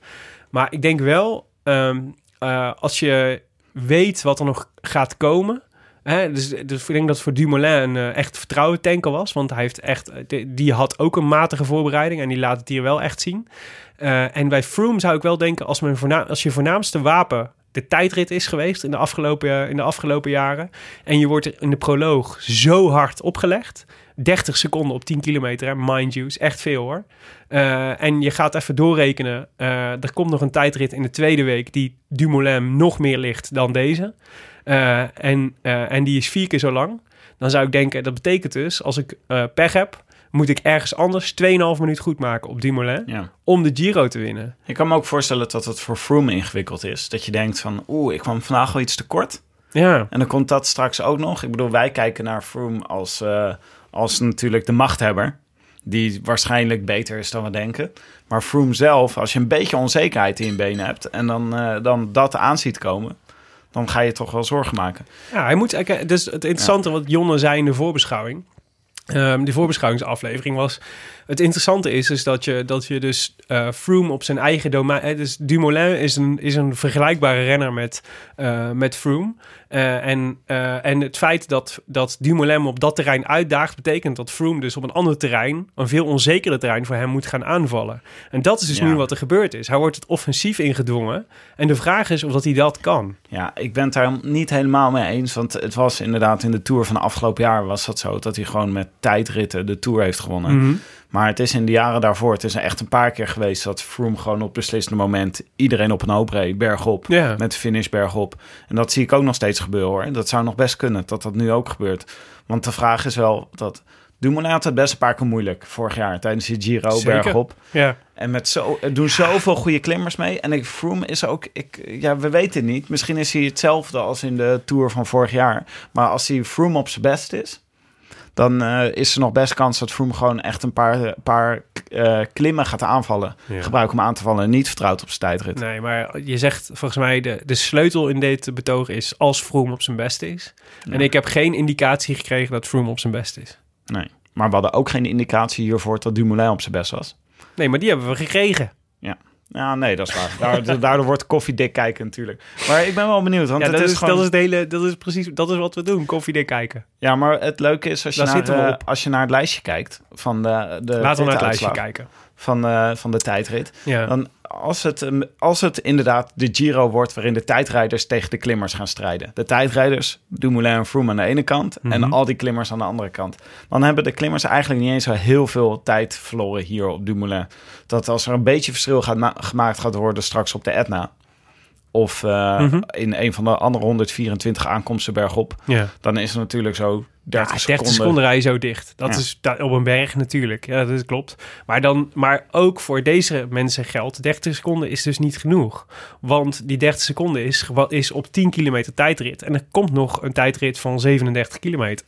Maar ik denk wel, ehm, eh, als je weet wat er nog gaat komen... Dus, dus ik denk dat voor Dumoulin een eh, echt vertrouwen tanker was. Want hij heeft echt, eh, die, had ook een matige voorbereiding en die laat het hier wel echt zien. Eh, en bij Froome zou ik wel denken, als, voorna- als je voornaamste wapen de tijdrit is geweest in de, afgelopen, in de afgelopen jaren. En je wordt in de proloog zo hard opgelegd. 30 seconden op 10 kilometer, hè, mind you, is echt veel hoor. Eh, en je gaat even doorrekenen. eh, er komt nog een tijdrit in de tweede week die Dumoulin nog meer ligt dan deze. Eh, en, en die is vier keer zo lang. Dan zou ik denken, dat betekent dus, als ik pech heb, moet ik ergens anders 2,5 minuut goed maken op Dumoulin Ja. om de Giro te winnen. Ik kan me ook voorstellen dat het voor Froome ingewikkeld is. Dat je denkt van, oeh, ik kwam vandaag wel iets te kort. Ja, En dan komt dat straks ook nog. Ik bedoel, wij kijken naar Froome als, als natuurlijk de machthebber. Die waarschijnlijk beter is dan we denken. Maar Froome zelf, als je een beetje onzekerheid in je benen hebt... en dan, eh, dan dat aan ziet komen... dan ga je toch wel zorgen maken. Ja, hij moet. Dus het interessante wat Jonne zei in de voorbeschouwing. ehm, de voorbeschouwingsaflevering was. Het interessante is, is dat, je, dat je dus eh Froome op zijn eigen domein. hè, dus Dumoulin is een, is een vergelijkbare renner met, eh, met Froome. Eh, en, eh, en het feit dat, dat Dumoulin op dat terrein uitdaagt, betekent dat Froome dus op een ander terrein, een veel onzekerder terrein voor hem moet gaan aanvallen. En dat is dus Ja. nu wat er gebeurd is. Hij wordt het offensief ingedwongen. En de vraag is of dat hij dat kan. Ja, ik ben het daar niet helemaal mee eens. Want het was inderdaad in de Tour van afgelopen jaar... was dat zo dat hij gewoon met tijdritten de Tour heeft gewonnen. Mhm. Maar het is in de jaren daarvoor, het is echt een paar keer geweest dat Froome gewoon op beslissende moment iedereen op een hoop reed, bergop, met de finish bergop. En dat zie ik ook nog steeds gebeuren hoor. Dat zou nog best kunnen dat dat nu ook gebeurt. Want de vraag is wel dat Dumoulin had het best een paar keer moeilijk vorig jaar tijdens de Giro Zeker. bergop. Ja. En met zo, er doen zoveel goede klimmers mee. En ik, Froome is ook, ik, ja, we weten het niet. Misschien is hij hetzelfde als in de Tour van vorig jaar. Maar als hij Froome op zijn best is, dan eh, is er nog best kans dat Froome gewoon echt een paar, paar eh, klimmen gaat aanvallen. Ja. Gebruiken om aan te vallen en niet vertrouwt op zijn tijdrit. Nee, maar je zegt volgens mij de, de sleutel in dit betoog is als Froome op zijn best is. En ik heb geen indicatie gekregen dat Froome op zijn best is. Nee. Maar we hadden ook geen indicatie hiervoor dat Dumoulin op zijn best was. Nee, maar die hebben we gekregen. Ja, nee, dat is waar. Daar, daardoor wordt koffiedik kijken natuurlijk. Maar ik ben wel benieuwd, want Ja, dat is, gewoon... dat is het hele, dat is precies, dat is wat we doen. Koffiedik kijken. Ja, maar het leuke is als je, Daar naar, als je naar het lijstje kijkt van de, de Laten we naar het lijstje kijken. Van, eh, van de tijdrit. Ja. Dan als het, um, als het inderdaad de Giro wordt waarin de tijdrijders tegen de klimmers gaan strijden. De tijdrijders, Dumoulin en Froome aan de ene kant en Mhm. al die klimmers aan de andere kant. Dan hebben de klimmers eigenlijk niet eens zo heel veel tijd verloren hier op Dumoulin. Dat als er een beetje verschil gaat ma- gemaakt gaat worden straks op de Etna... of eh, Mhm. in een van de andere 124 aankomsten bergop... ja. dan is het natuurlijk zo 30, Ja, 30 seconden. seconden rij je zo dicht. Dat Ja. is op een berg natuurlijk. Ja, dat klopt. Maar, dan, maar ook voor deze mensen geldt, 30 seconden is dus niet genoeg. Want die 30 seconden is, is op 10 kilometer tijdrit. En er komt nog een tijdrit van 37 kilometer.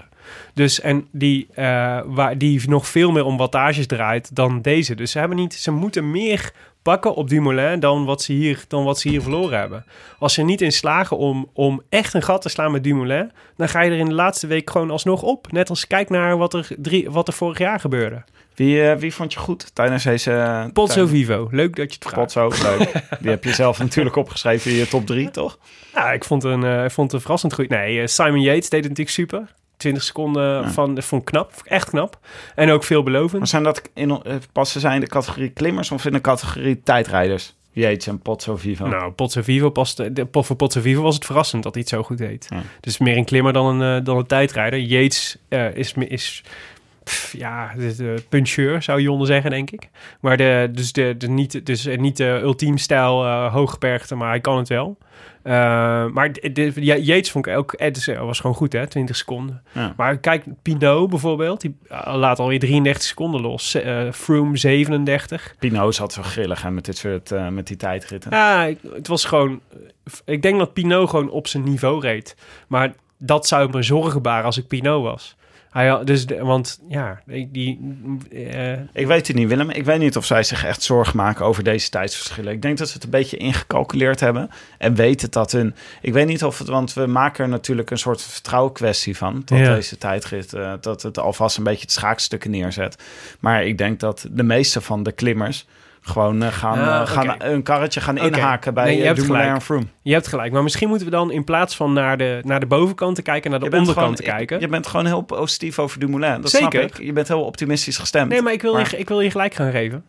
Dus en die, eh, waar, die nog veel meer om wattages draait dan deze. Dus ze, hebben niet, ze moeten meer pakken op Dumoulin dan wat ze hier, dan wat ze hier verloren hebben. Als ze niet in slagen om, om echt een gat te slaan met Dumoulin, dan ga je er in de laatste week gewoon alsnog op. Net als kijk naar wat er, drie, wat er vorig jaar gebeurde. Wie, eh, wie vond je goed tijdens deze... eh, tijdens- Vivo, leuk dat je het vraagt. Potso, leuk. Die heb je zelf natuurlijk opgeschreven in je top 3, toch? Ja, ik vond, een, eh, ik vond het verrassend goed. Nee, Simon Yates deed het natuurlijk super. 20 seconden van, vond ik knap, echt knap. En ook veelbelovend. Maar zijn dat in, eh, passen zij in de categorie klimmers of in de categorie tijdrijders? Yates en Potso Vivo. Nou, Pozzo Vivo past, de, voor Pozzo Vivo was het verrassend dat hij het zo goed deed. Ja. Dus meer een klimmer dan een, eh, dan een tijdrijder. Yates eh, is, is pff, ja, de, de puncheur zou Jonne zeggen, denk ik. Maar de, dus, de, de niet, dus eh, niet de ultiem stijl eh hooggebergte, maar hij kan het wel. Eh, maar de, de- ja, Yates vond ik ook, eh, was gewoon goed hè, 20 seconden. Ja. Maar kijk, Pinot bijvoorbeeld, die eh, laat alweer 33 seconden los. Eh Froome 37. Pino zat zo grillig hè, met, dit soort, met die tijdritten. Ja, het was gewoon. Ik denk dat Pinot gewoon op zijn niveau reed. Maar dat zou me zorgen baren als ik Pinot was. Hij had, dus, de- want ja, ik- die. eh, Ik weet het niet, Willem. Ik weet niet of zij zich echt zorgen maken over deze tijdsverschillen. Ik denk dat ze het een beetje ingecalculeerd hebben. En weten dat hun... Ik weet niet of het... Want we maken er natuurlijk een soort vertrouwen kwestie van. Dat Ja. deze tijdrit... eh, dat het alvast een beetje het schaakstukken neerzet. Maar ik denk dat de meeste van de klimmers... gewoon eh, gaan, eh, gaan een karretje gaan inhaken bij Nee, je Dumoulin gelijk. en Froome. je hebt gelijk. Maar misschien moeten we dan in plaats van naar de, naar de bovenkant te kijken, naar de onderkant gewoon, te kijken. je bent gewoon heel positief over Dumoulin. Dat Zeker. snap ik. Je bent heel optimistisch gestemd. nee, maar ik wil, Maar- Je, ik wil je gelijk gaan geven.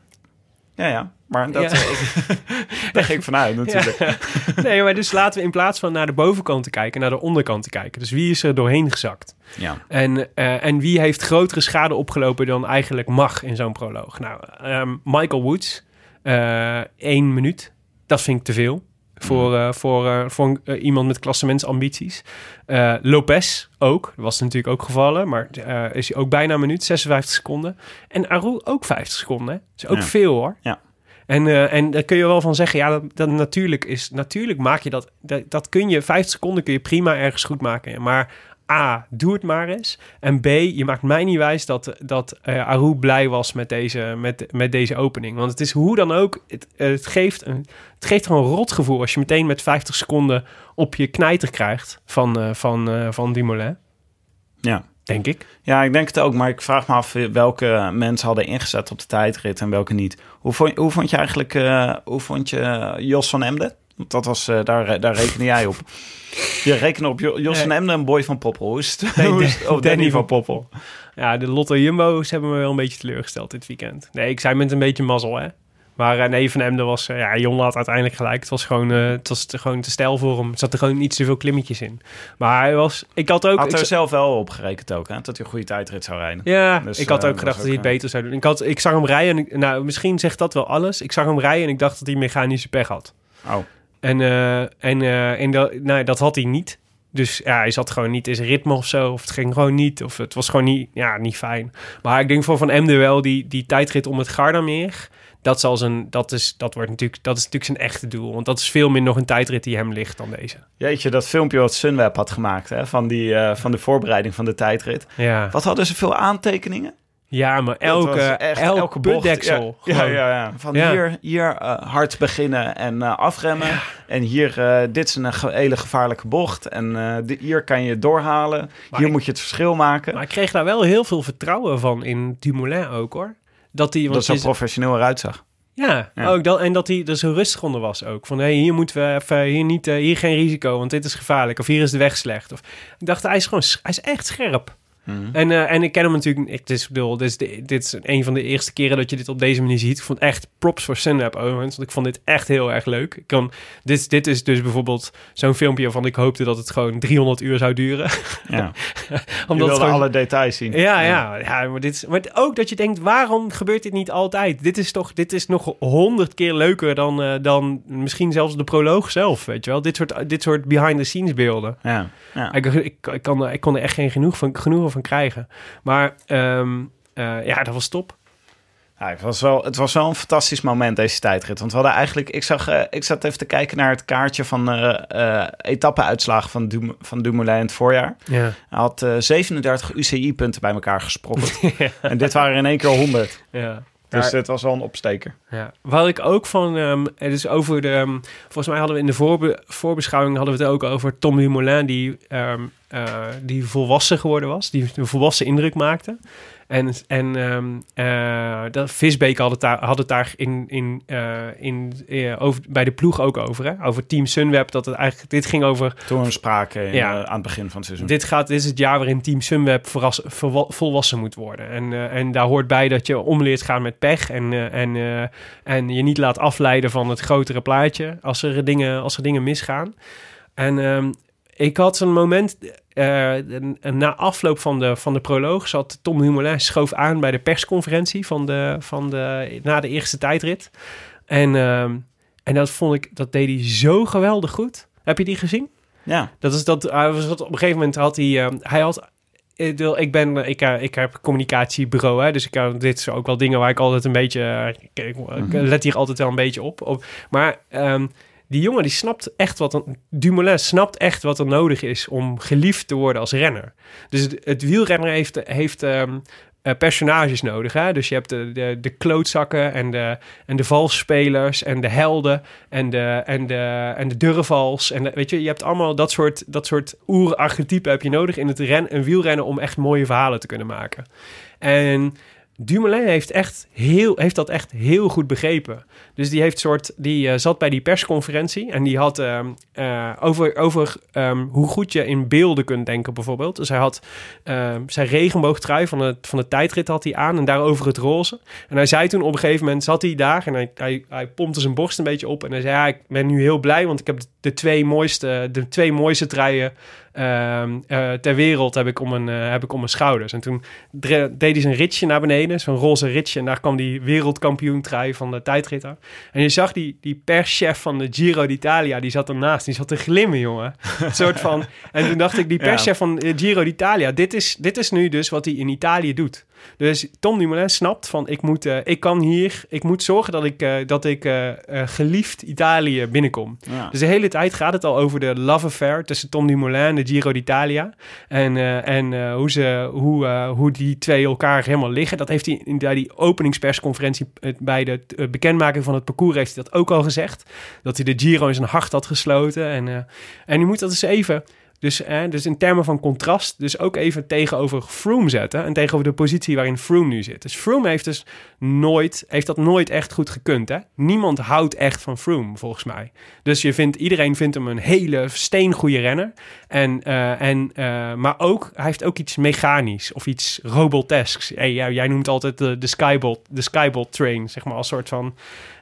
Ja, ja. Maar dat, Ja. eh, daar ging ik vanuit natuurlijk. Nee, maar dus laten we in plaats van naar de bovenkant te kijken, naar de onderkant te kijken. Dus wie is er doorheen gezakt? Ja. En, eh, en wie heeft grotere schade opgelopen dan eigenlijk mag in zo'n proloog? Nou, ehm, Michael Woods, eh één minuut. Dat vind ik te veel voor, eh, voor, eh, voor eh, iemand met klassementsambities. Lopez ook, dat was natuurlijk ook gevallen, maar is hij ook bijna een minuut, 56 seconden. En Aru ook 50 seconden. hè. Dat is ook Ja. veel hoor. Ja. En, en daar kun je wel van zeggen, ja, dat, dat natuurlijk is, natuurlijk maak je dat, dat, dat kun je, 50 seconden kun je prima ergens goed maken. Maar A, doe het maar eens. En B, je maakt mij niet wijs dat, dat eh Aru blij was met deze, met, met deze opening. Want het is hoe dan ook, het, eh, het, geeft een, het geeft gewoon een rotgevoel als je meteen met 50 seconden op je knijter krijgt van, eh, van, eh, van Dumoulin, ja. denk ik. Ja, ik denk het ook. Maar ik vraag me af welke mensen hadden ingezet op de tijdrit en welke niet. Hoe vond, hoe vond je eigenlijk hoe vond je Jos van Emden? Dat was, eh, daar, daar rekende jij op. Je rekende op Jo- Jos van Emden en Boy van Poppel. Hoe is het? Nee, Hoe is het? Oh, Danny van Poppel. Ja, de Lotto Jumbo's hebben me wel een beetje teleurgesteld dit weekend. Nee, ik zei met een beetje mazzel, hè. Maar eh, nee, Van Emden was... eh, ja, Jon had uiteindelijk gelijk. Het was gewoon, het was te, gewoon te stijl voor hem. Er zaten gewoon iets te veel klimmetjes in. Maar hij was... Ik had ook... Had er zelf wel op gerekend ook, hè? Dat hij een goede tijdrit zou rijden. ja, Dus, ik had ook gedacht dat hij het beter zou doen. Ik, had, ik zag hem rijden en... ik- nou, misschien zegt dat wel alles. Ik zag hem rijden en ik dacht dat hij mechanische pech had. Oh, En, eh, en, eh, en dat, nou, dat had hij niet. Dus ja, hij zat gewoon niet in zijn ritme of zo. Of het ging gewoon niet. Of het was gewoon niet, ja, niet fijn. Maar ik denk voor Van Emden wel, die, die tijdrit om het Gardameer... Dat, zal zijn, dat, is, dat, wordt natuurlijk, dat is natuurlijk zijn echte doel. Want dat is veel meer nog een tijdrit die hem ligt dan deze. jeetje, dat filmpje wat Sunweb had gemaakt, hè? Van, die, eh, van de voorbereiding van de tijdrit. Ja, Wat hadden ze veel aantekeningen? Ja maar elke, echt elke, elke bocht. putdeksel. Ja, ja, ja, ja. Van Ja. hier, hier eh, hard beginnen en eh, afremmen. En hier, eh, dit is een ge- hele gevaarlijke bocht. En eh, di- hier kan je doorhalen. Maar hier ik- moet je het verschil maken. Maar ik kreeg daar wel heel veel vertrouwen van in Dumoulin ook, hoor. Dat hij, dat zo professioneel eruit zag. Ja, Ja. Ook dat, en dat hij er zo rustig onder was ook. Van, hé, hier moeten we even, hier, niet, hier geen risico, want dit is gevaarlijk. Of hier is de weg slecht. Of, ik dacht, hij is gewoon, hij is echt scherp. En, eh, en ik ken hem natuurlijk... Ik, dus, bedoel, dit, is de, dit is een van de eerste keren dat je dit op deze manier ziet. Ik vond echt props voor Sunweb overigens. Want ik vond dit echt heel erg leuk. Ik kan, dit, dit is dus bijvoorbeeld zo'n filmpje waarvan ik hoopte dat het gewoon 300 uur zou duren. Ja. Je Omdat gewoon- alle details zien. ja, ja, ja, maar, dit is, maar ook dat je denkt, waarom gebeurt dit niet altijd? Dit is toch, dit is nog honderd keer leuker dan, eh, dan misschien zelfs de proloog zelf, weet je wel? Dit soort, dit soort behind-the-scenes beelden. Ja. Ja. Ik, ik, ik, kan, ik kon er echt geen genoeg van, genoeg van krijgen. Maar ehm, eh, ja, dat was top. Ja, het, was wel, het was wel een fantastisch moment, deze tijdrit. Want we hadden eigenlijk... Ik, zag, eh, ik zat even te kijken naar het kaartje van eh eh etappeuitslagen van, Dum, van Dumoulin in het voorjaar. Ja. Hij had eh, 37 UCI-punten bij elkaar gesprokkeld. En dit waren in één keer 100. ja. Dus dit was wel een opsteker. Ja, waar ik ook van, ehm het is over de, ehm, volgens mij hadden we in de voorbe- voorbeschouwing hadden we het ook over Tom Dumoulin die, eh, die volwassen geworden was, die een volwassen indruk maakte. En, en ehm eh, dat Visbeek had het daar, had het daar in, in, eh, in, over, bij de ploeg ook over, hè? over Team Sunweb, dat het eigenlijk, dit ging over Toen we spraken Ja. aan het begin van het seizoen. dit, gaat, dit is het jaar waarin Team Sunweb verras, verwa- volwassen moet worden. En, en daar hoort bij dat je omleert gaan met pech. En, en, en je niet laat afleiden van het grotere plaatje als er dingen, als er dingen misgaan. En ehm, ik had een moment, eh, na afloop van de, van de proloog, zat Tom Dumoulin schoof aan bij de persconferentie van de, van de, na de eerste tijdrit. En, ehm, en dat vond ik, dat deed hij zo geweldig goed. Heb je die gezien? Ja. Dat is dat. Hij was op een gegeven moment had hij. eh, hij had. Ik, ben. Ik, eh, ik heb een communicatiebureau, hè, dus ik kan. Dit is ook wel dingen waar ik altijd een beetje. eh, ik, ik- ik let hier altijd wel een beetje op. op maar ehm, die jongen die snapt echt wat. Een, Dumoulin snapt echt wat er nodig is om geliefd te worden als renner. Dus het, wielrenner heeft. heeft ehm, eh, personages nodig. Hè? Dus je hebt de, de, klootzakken en de, en de valsspelers en de helden en de, en de, en de durvals. En weet je, je hebt allemaal dat soort, dat soort oer-archetypen heb je nodig in het ren, een wielrennen om echt mooie verhalen te kunnen maken. En Dumoulin heeft, echt heel, heeft dat echt heel goed begrepen. Dus die, heeft soort, die eh, zat bij die persconferentie en die had ehm, eh, over, over ehm, hoe goed je in beelden kunt denken bijvoorbeeld. Dus hij had ehm, zijn regenboogtrui van de, van de tijdrit had hij aan en daarover het roze. En hij zei toen op een gegeven moment, zat hij daar en hij, hij, hij pompte zijn borst een beetje op. En hij zei, ja, ik ben nu heel blij, want ik heb de twee mooiste, de twee mooiste truien ehm, eh, ter wereld heb ik, om mijn, eh, heb ik om mijn schouders. En toen deed hij zijn ritje naar beneden, zo'n roze ritje. En daar kwam die wereldkampioen trui van de tijdritter. En je zag die, die perschef van de Giro d'Italia, die zat ernaast. Die zat te glimmen, jongen. Een soort van... En toen dacht ik, die Ja. perschef van de Giro d'Italia, dit is, dit is nu dus wat hij in Italië doet. Dus Tom Dumoulin snapt van, ik, moet, eh, ik kan hier, ik moet zorgen dat ik, eh, dat ik eh, geliefd Italië binnenkom. Ja. Dus de hele tijd gaat het al over de love affair tussen Tom Dumoulin en de Giro d'Italia. En, en hoe, ze, hoe, hoe die twee elkaar helemaal liggen. Dat heeft hij in die openingspersconferentie bij de bekendmaking van het parcours heeft hij dat ook al gezegd. Dat hij de Giro in zijn hart had gesloten. En, en je moet dat eens even... Dus, dus in termen van contrast, dus ook even tegenover Froome zetten. En tegenover de positie waarin Froome nu zit. Dus Froome heeft dus nooit, heeft dat nooit echt goed gekund. Hè? Niemand houdt echt van Froome, volgens mij. Dus je vindt, iedereen vindt hem een hele steengoede renner. En, eh, en, eh, maar ook, hij heeft ook iets mechanisch of iets robotesks. Hey, jij, jij noemt altijd de, de Skybot, de Skybot train, zeg maar, als soort van...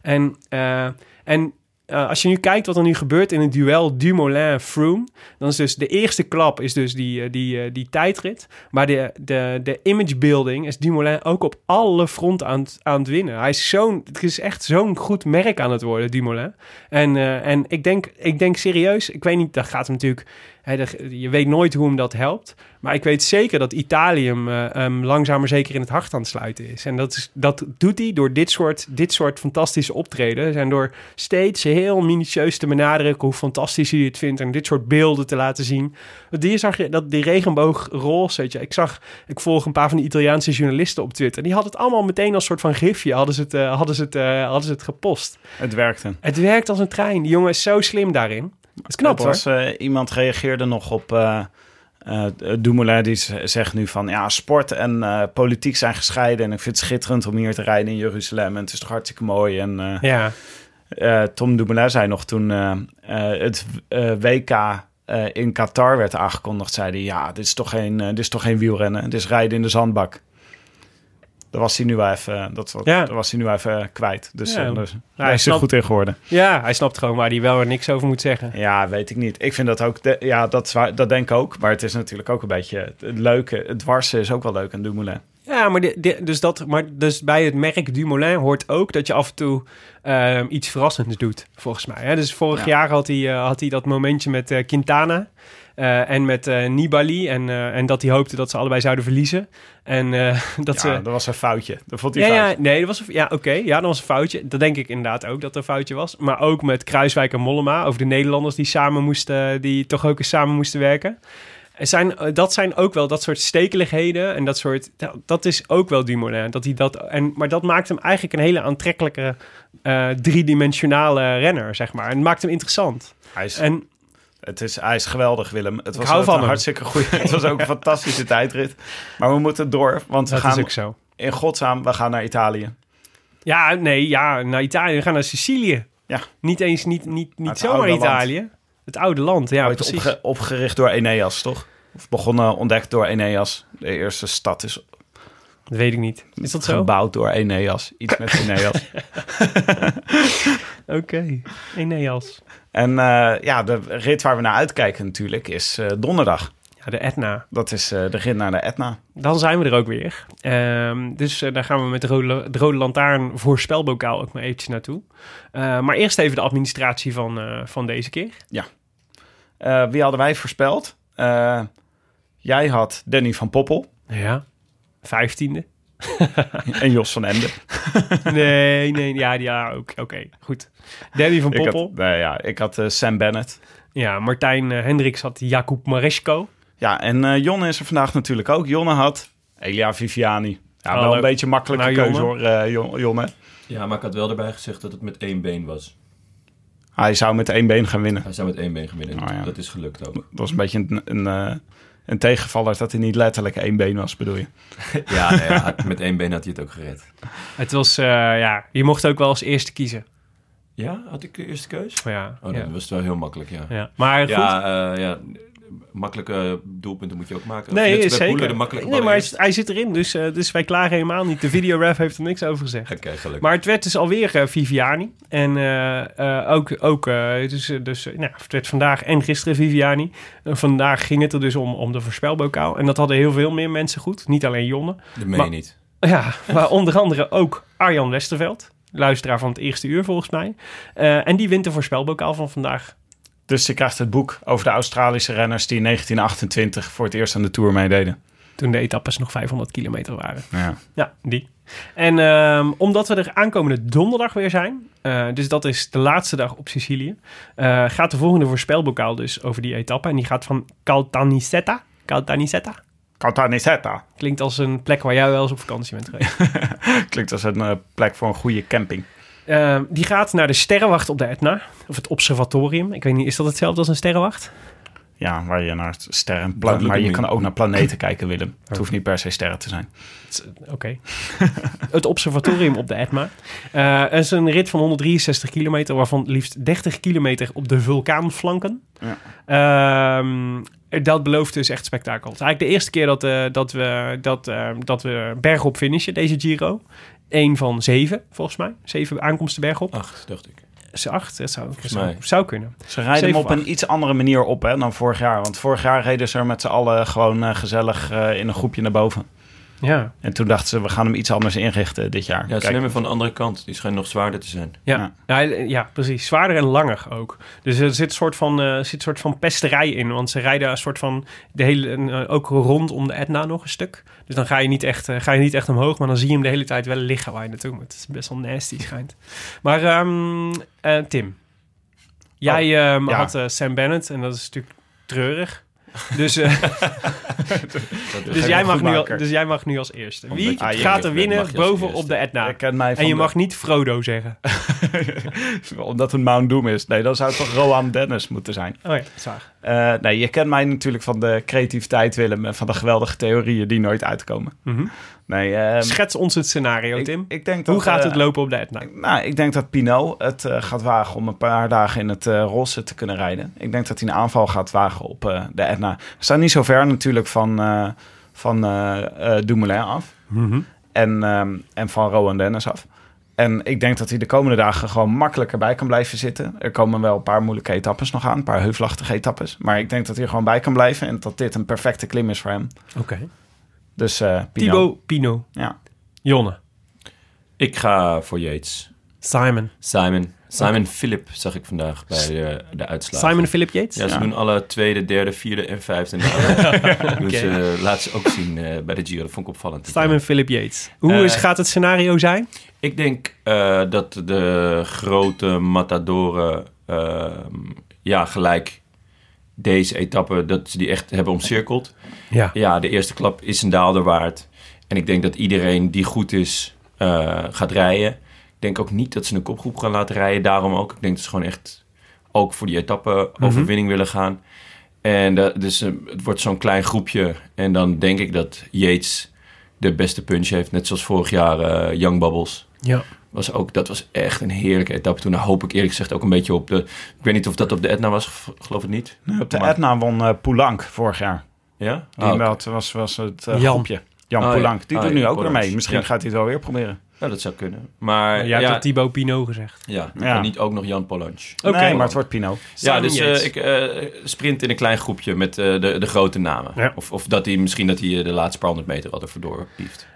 En, eh, en eh, als je nu kijkt wat er nu gebeurt in het duel Dumoulin-Froome, dan is dus de eerste klap is dus die, eh, die, eh, die tijdrit. Maar de, de, de image building is Dumoulin ook op alle fronten aan, het- aan het winnen. Hij is zo'n, het is echt zo'n goed merk aan het worden, Dumoulin. En, en ik, denk, ik denk serieus, ik weet niet, dat gaat hem natuurlijk... je weet nooit hoe hem dat helpt. Maar ik weet zeker dat Italië hem, eh, langzaam maar zeker in het hart aan het sluiten is. En dat, is, dat doet hij door dit soort, dit soort fantastische optredens. En door steeds heel minutieus te benadrukken hoe fantastisch hij het vindt. En dit soort beelden te laten zien. Die zag je, dat die regenboogroze, weet je. Ik zag, ik volg een paar van die Italiaanse journalisten op Twitter. Die hadden het allemaal meteen als soort van gifje, hadden ze het, eh, hadden ze het, eh, hadden ze het gepost. Het werkte. Het werkt als een trein. Die jongen is zo slim daarin. Is knap het hoor. was, eh, iemand reageerde nog op... Dumoulin die zegt nu van... Ja, sport en politiek zijn gescheiden. En ik vind het schitterend om hier te rijden in Jeruzalem. En het is toch hartstikke mooi. En Ja, Tom Dumoulin zei nog toen... het WK... in Qatar werd aangekondigd, zei hij... ja, dit is toch geen, dit is toch geen wielrennen, dit is rijden in de zandbak. Daar was hij nu wel even, dat, wat, Ja. daar was hij nu even kwijt. Dus, Ja. eh, dus hij is hij snapt- goed in geworden. Ja, hij snapt gewoon waar hij wel en niks over moet zeggen. Ja, weet ik niet. Ik vind dat ook, de- ja, dat, is waar- dat denk ik ook. Maar het is natuurlijk ook een beetje het leuke. Het dwarsen is ook wel leuk aan Dumoulin. Ja, maar, de, de- dus dat, maar dus bij het merk Dumoulin hoort ook dat je af en toe ehm, iets verrassends doet, volgens mij. Hè? Dus vorig Ja. jaar had hij, eh, had hij dat momentje met eh, Quintana eh, en met eh, Nibali. En, eh, en dat hij hoopte dat ze allebei zouden verliezen. En dat Ja, ze... dat was een foutje. Dat vond hij Ja, fout. ja, nee, dat was een, ja, oké, ja, dat was een foutje. Dat denk ik inderdaad ook dat er een foutje was. Maar ook met Kruiswijk en Mollema over de Nederlanders die samen moesten, die toch ook eens samen moesten werken. Er zijn, dat zijn ook wel dat soort stekeligheden en dat soort, dat, dat is ook wel Dumoulin. Dat hij dat, en, maar dat maakt hem eigenlijk een hele aantrekkelijke driedimensionale renner, zeg maar. En het maakt hem interessant. Hij is, En het is, hij is geweldig, Willem. Het was hou ook van een hem. hartstikke goede. Het was ook een fantastische tijdrit. Maar we moeten door, want we gaan is ook zo. in godsnaam, we gaan naar Italië. Ja, nee, ja, naar Italië. We gaan naar Sicilië. Ja. Niet eens, niet, niet, niet zomaar land. Italië. Het oude land, ja, Ooit precies. opge- opgericht door Eneas, toch? Of begonnen, ontdekt door Eneas. De eerste stad is Dat weet ik niet. Is dat zo? gebouwd door Eneas. Iets met Eneas. Oké. Eneas. En eh, ja, de rit waar we naar uitkijken natuurlijk is eh, donderdag. Ja, de Etna. Dat is eh, de rit naar de Etna. Dan zijn we er ook weer. Ehm, dus daar gaan we met de Rode, de rode Lantaarn voorspelbokaal ook maar eventjes naartoe. Maar eerst even de administratie van, van deze keer. Eh, wie hadden wij voorspeld? Jij had Danny van Poppel Ja. Vijftiende. en Jos van Ende. Nee, nee, ja, ja oké, oké, goed. Danny van Ik Poppel. had, nee, ja, ik had eh, Sam Bennett. Ja, Martijn eh, Hendricks had Jakub Maresco. Ja, en eh, Jonne is er vandaag natuurlijk ook. Jonne had Elia Viviani. Ja, wel Hallo. een beetje een makkelijke Nou, keuze Jonne. hoor, Jon- Jonne. Ja, maar ik had wel erbij gezegd dat het met één been was. Hij zou met één been gaan winnen. Hij zou met één been gewinnen. Oh, ja. Dat is gelukt ook. Dat was een beetje een, een, eh, een tegenvaller dat hij niet letterlijk één been was, bedoel je? Ja, nou ja, met één been had hij het ook gered. Het was, eh, ja, je mocht ook wel als eerste kiezen. Ja, had ik de eerste keus? Ja, Oh, ja. was het wel heel makkelijk, ja. ja. Maar goed. Ja, eh, ja, makkelijke doelpunten moet je ook maken. Nee, bij zeker. De makkelijke nee, maar hij, is- zit erin, dus, eh, dus wij klagen helemaal niet. De videoref heeft er niks over gezegd. Oké, gelukkig. Maar het werd dus alweer eh, Viviani. En eh, ook, ook dus, dus nou, het werd vandaag en gisteren Viviani. Vandaag ging het er dus om, om de voorspelbokaal. En dat hadden heel veel meer mensen goed. Niet alleen Jonne. Dat meen je niet. Ja, maar onder andere ook Arjan Westerveld. Luisteraar van het eerste uur volgens mij. En die wint de voorspelbokaal van vandaag. Dus je krijgt het boek over de Australische renners die in 1928 voor het eerst aan de Tour meededen. Toen de etappes nog 500 kilometer waren. Ja. Ja, die. En ehm, omdat we er aankomende donderdag weer zijn, eh, dus dat is de laatste dag op Sicilië, eh, gaat de volgende voorspelbokaal dus over die etappe. En die gaat van Caltanissetta. Caltanissetta. Caltanissetta. Klinkt als een plek waar jij wel eens op vakantie bent geweest. Klinkt als een eh, plek voor een goede camping. Ehm, die gaat naar de sterrenwacht op de Etna. Of het observatorium. Ik weet niet, is dat hetzelfde als een sterrenwacht? Ja, waar je naar sterren... maar je kan ook naar planeten kijken, Willem. Het hoeft niet per se sterren te zijn. Oké. het observatorium op de Etna. Eh, het is een rit van 163 kilometer, waarvan liefst 30 kilometer op de vulkaanflanken. Ehm, dat belooft dus echt spektakel. Het is eigenlijk de eerste keer dat, eh, dat, we, dat, eh, dat we bergop finishen, deze Giro. Eén van zeven, volgens mij. Zeven aankomsten bergop. Acht, dacht ik. Acht? Dat zou, zou, mij. zou kunnen. Ze rijden hem op een iets andere manier op hè, dan vorig jaar. Want vorig jaar reden ze er met z'n allen gewoon eh, gezellig eh, in een groepje naar boven. Ja, En toen dachten ze, we gaan hem iets anders inrichten dit jaar. Ja, ze Kijk, nemen van de andere kant. Die schijnt nog zwaarder te zijn. ja. Ja. ja, precies. Zwaarder en langer ook. Dus er zit een soort van, eh, zit een soort van pesterij in. Want ze rijden een soort van de hele, eh, ook rondom de Etna nog een stuk. Dus dan ga je, niet echt, eh, ga je niet echt omhoog, maar dan zie je hem de hele tijd wel liggen waar je naartoe moet. Het is best wel nasty schijnt. Maar ehm, eh, Tim, jij ehm, ja. had eh, Sam Bennett en dat is natuurlijk treurig. Dus, eh, dus, jij mag nu, al- dus jij mag nu als eerste. Omdat Wie gaat er winnen boven op de Etna? En je de- mag niet Frodo zeggen. Omdat het Mount Doom is. Nee, dan zou het toch Rohan Dennis moeten zijn. Oh ja, zwaar. Eh, nee, je kent mij natuurlijk van de creativiteit, Willem, en van de geweldige theorieën die nooit uitkomen. Nee, ehm, Schets ons het scenario, ik, Tim. ik denk dat, Hoe gaat eh, het lopen op de Etna? Nou, ik denk dat Pinot het eh, gaat wagen om een paar dagen in het eh rosse te kunnen rijden. Ik denk dat hij een aanval gaat wagen op eh, de Etna. We staan niet zo ver natuurlijk van, eh, van eh, eh, Dumoulin af. Mhm. En, ehm, en van Rowan Dennis af. En ik denk dat hij de komende dagen gewoon makkelijker bij kan blijven zitten. Er komen wel een paar moeilijke etappes nog aan. Een paar heuvelachtige etappes. Maar ik denk dat hij er gewoon bij kan blijven. En dat dit een perfecte klim is voor hem. Oké. Dus eh Pinot. Thibaut Pinot. Ja. Jonne. Ik ga voor Yates. Simon. Simon. Simon Philip zag ik vandaag bij de, de uitslag. Simon Philip Yates? Ja, ze Ja. doen alle tweede, derde, vierde en vijfde namen. Dus eh, laat ze ook zien eh, bij de Giro. Dat vond ik opvallend. Simon Philip Yates. Hoe Eh, is, gaat het scenario zijn? Ik denk eh, dat de grote matadoren ehm, ja, gelijk deze etappe, dat ze die echt hebben omcirkeld. Ja. Ja, de eerste klap is een daalder waard. En ik denk dat iedereen die goed is, eh, gaat rijden. Ik denk ook niet dat ze een kopgroep gaan laten rijden. Daarom ook. Ik denk dat ze gewoon echt ook voor die etappe overwinning willen gaan. En dat, dus eh, het wordt zo'n klein groepje. En dan denk ik dat Yates de beste punch heeft. Net zoals vorig jaar eh, Young Bubbles. Ja. Was ook, dat was echt een heerlijke etappe. Toen hoop ik eerlijk gezegd ook een beetje op de... Ik weet niet of dat op de Etna was, geloof het niet. Op de Maar- Etna won Poulenc vorig jaar. Ja? Die Ah, oké. was, was, het Jan. groepje. Jan Oh, ja. Poulenc. Die Oh, doet nu ook weer Poulenc. mee. Misschien Ja. gaat hij het wel weer proberen. Nou, dat zou kunnen. Maar Jij ja, hebt ja, dat Thibaut Pinot gezegd. ja, Ja. en niet ook nog Jan Polanc. Oké. nee, maar het wordt Pinot. Ja, dus eh, ik eh, sprint in een klein groepje met eh, de, de grote namen. Ja. Of, of dat hij misschien dat hij de laatste paar honderd meter al ervoor doorpieft.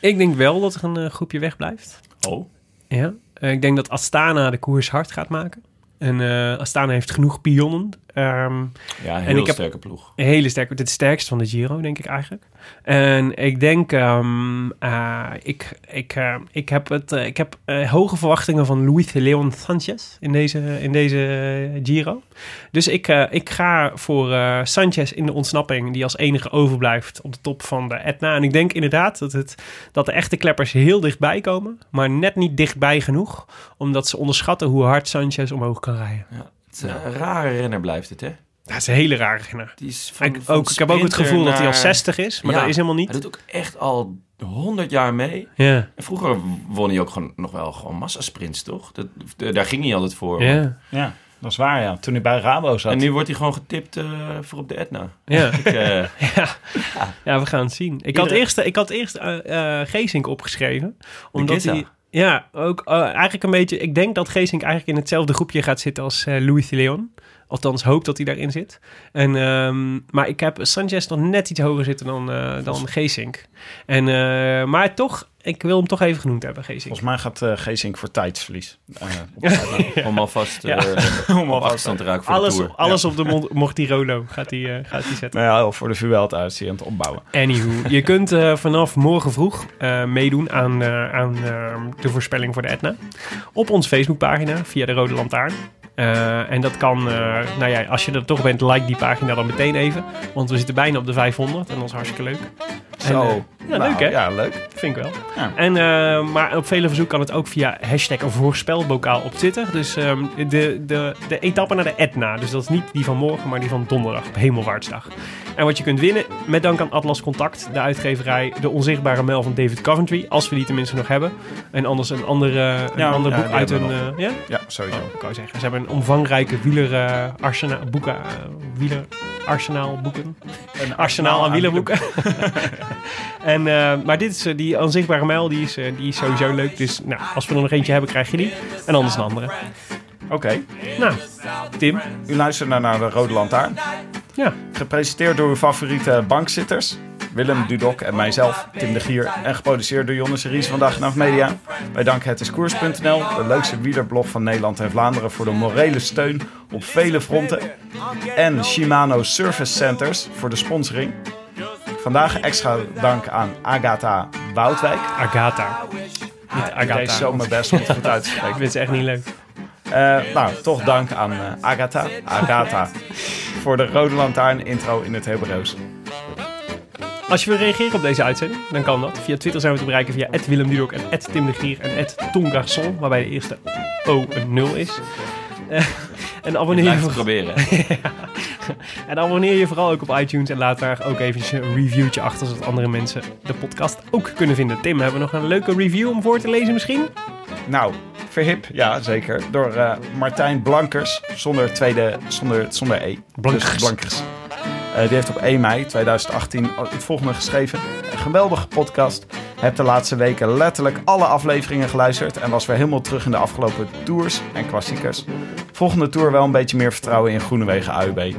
Ik denk wel dat er een groepje wegblijft. Oh. Ja. Ik denk dat Astana de koers hard gaat maken. En eh, Astana heeft genoeg pionnen. Ehm, Ja, een En heb- sterke ploeg. Een hele sterke, het sterkste van de Giro, denk ik eigenlijk. En ik denk, ehm, eh, ik, ik, eh, ik heb, het, eh, ik heb hoge verwachtingen van Luis Leon Sanchez in deze, in deze Giro. Dus ik, ik ga voor Sanchez in de ontsnapping, die als enige overblijft op de top van de Etna. En ik denk inderdaad dat, het, dat de echte kleppers heel dichtbij komen, maar net niet dichtbij genoeg, omdat ze onderschatten hoe hard Sanchez omhoog kan rijden. Ja. Een rare renner blijft het, hè? Dat is een hele rare renner. Die is van, Ik, van ook, ik heb ook het gevoel dat hij al naar- 60 is, maar Ja, dat is helemaal Hij niet. doet ook echt al 100 jaar mee. Ja, En vroeger won hij ook gewoon nog wel gewoon massasprints, toch? Dat, de- daar ging hij altijd voor. ja, Ja, dat is waar, ja. Toen hij bij Rabo zat. En nu wordt hij gewoon getipt eh, voor op de Etna. ja. Ik, eh, ja. ja, we gaan het zien. Ik had eerst, ik had eerst eh eh, Geesink opgeschreven. Omdat hij... Ja, ook eh, eigenlijk een beetje... Ik denk dat Geesink eigenlijk in hetzelfde groepje gaat zitten als eh, Louis de Leon. Althans, hoop dat hij daarin zit. En, ehm, maar ik heb Sanchez nog net iets hoger zitten dan, eh dan Geesink. En, eh, maar toch, ik wil hem toch even genoemd hebben, Geesink. Volgens mij gaat eh Geesink voor tijdsverlies. Etna. Om alvast Ja. eh, om afstand te raken voor Alles, de Tour. alles op de Mon- Mortirolo gaat hij, eh, gaat hij zetten. nou ja, voor de Vuelta hij aan het opbouwen. Anywho, je kunt vanaf morgen vroeg eh, meedoen aan, eh, aan de voorspelling voor de Etna. Op onze Facebookpagina via de Rode Lantaarn. Eh, en dat kan, eh, nou ja, als je er toch bent, like die pagina dan meteen even. Want we zitten bijna op de 500 en dat is hartstikke leuk. Zo. En, eh, ja, Nou, leuk hè? Ja, leuk. Vind ik wel. Ja. En, eh, maar op vele verzoek kan het ook via hashtag voorspelbokaal op Twitter. Dus ehm, de, de, de etappe naar de Etna. Dus dat is niet die van morgen, maar die van donderdag op Hemelvaartsdag. En wat je kunt winnen, met dank aan Atlas Contact, de uitgeverij De Onzichtbare Mijl van David Coventry. Als we die tenminste nog hebben. En anders een, andere, een Ja, ander ja, boek uit een... eh, ja? Ja, sowieso. Oh, ik zeggen, ze hebben een omvangrijke wieler arsenaal, boeken, wieler arsenaal boeken. Een arsenaal aan wielerboeken. en, eh, maar dit is, eh, die onzichtbare mijl, die is, eh, die is sowieso leuk. Dus nou, als we er nog eentje hebben, krijg je die. En anders een andere. Oké, Nou, Tim. u luistert naar, naar de Rode Lantaarn. Ja, Gepresenteerd door uw favoriete bankzitters. Willem Dudok en mijzelf, Tim de Gier. En geproduceerd door Jonne Series van Dag en Nacht Media. Wij danken Het Koers.nl, de leukste wielerblog van Nederland en Vlaanderen... voor de morele steun op vele fronten. En Shimano Service Centers voor de sponsoring. Vandaag extra dank aan Agatha Woudwijk. Agatha. Niet Ik Agatha. zo mijn best om het goed uit te Ik spreken. vind ze echt niet leuk. Eh, nou, toch dank aan eh, Agatha. Agatha. voor de Rode Lantaarn intro in het Hebreeuws. Als je wil reageren op deze uitzending, dan kan dat. Via Twitter zijn we te bereiken via Willem Dudok en Tim de Gier en Tom Garçon, waarbij de eerste O een 0 is. Eh, en abonneer je voor- proberen. En abonneer je vooral ook op iTunes en laat daar ook eventjes een reviewtje achter, zodat andere mensen de podcast ook kunnen vinden. Tim, hebben we nog een leuke review om voor te lezen misschien? Nou, verhip, ja zeker. Door eh, Martijn Blankers, zonder tweede, zonder, zonder E. Blankers. Dus Blankers. Eh, die heeft op 1 mei 2018 het volgende geschreven. Geweldige podcast. Heb de laatste weken letterlijk alle afleveringen geluisterd. En was weer helemaal terug in de afgelopen tours en klassiekers. Volgende tour wel een beetje meer vertrouwen in Groenewegen AUB.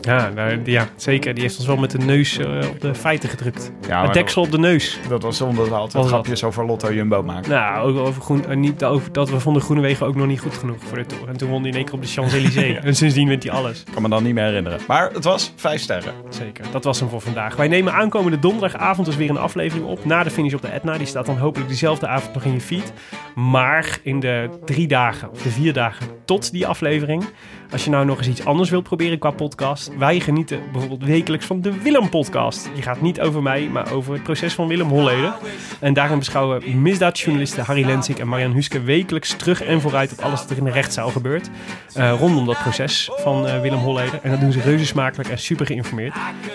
Ja, nou, ja, zeker. Die heeft ons wel met de neus eh, op de feiten gedrukt. Ja, het deksel op de neus. Dat was omdat we altijd Was dat? grapjes over Lotto Jumbo maken. Nou, ook over groen, eh, niet over dat we vonden Groenewegen ook nog niet goed genoeg voor de Tour. En toen won hij in één keer op de Champs-Élysées. En sindsdien wint hij alles. Kan me dan niet meer herinneren. Maar het was vijf sterren. Zeker, dat was hem voor vandaag. Wij nemen aankomende donderdagavond dus weer een aflevering op. Na de finish op de Etna. Die staat dan hopelijk diezelfde avond nog in je feed. Maar in de drie dagen, of de vier dagen tot die aflevering. Als je nou nog eens iets anders wilt proberen qua podcast. Wij genieten bijvoorbeeld wekelijks van de Willem-podcast. Die gaat niet over mij, maar over het proces van Willem Holleden. En daarin beschouwen misdaadjournalisten Harry Lensink en Marian Huske wekelijks terug en vooruit op alles wat er in de rechtszaal gebeurt. eh, rondom dat proces van eh, Willem Holleden. En dat doen ze reuze smakelijk en super geïnformeerd.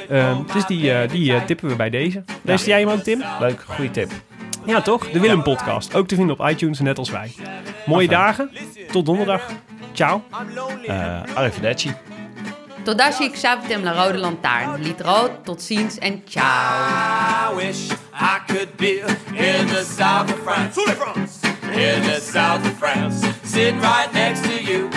Ehm, dus die, eh, die tippen we bij deze. Leest jij hem ook, Tim? Leuk, goede tip. Ja, toch? De Willem Podcast. Ook te vinden op iTunes, net als wij. Mooie dagen. Tot donderdag. Ciao. Uh, arrivederci. Totdat je Xavitem La Rode Lantaarn. Lied rood, tot ziens en ciao. I wish I could be in the south of France. In the south of France. Sit right next to you.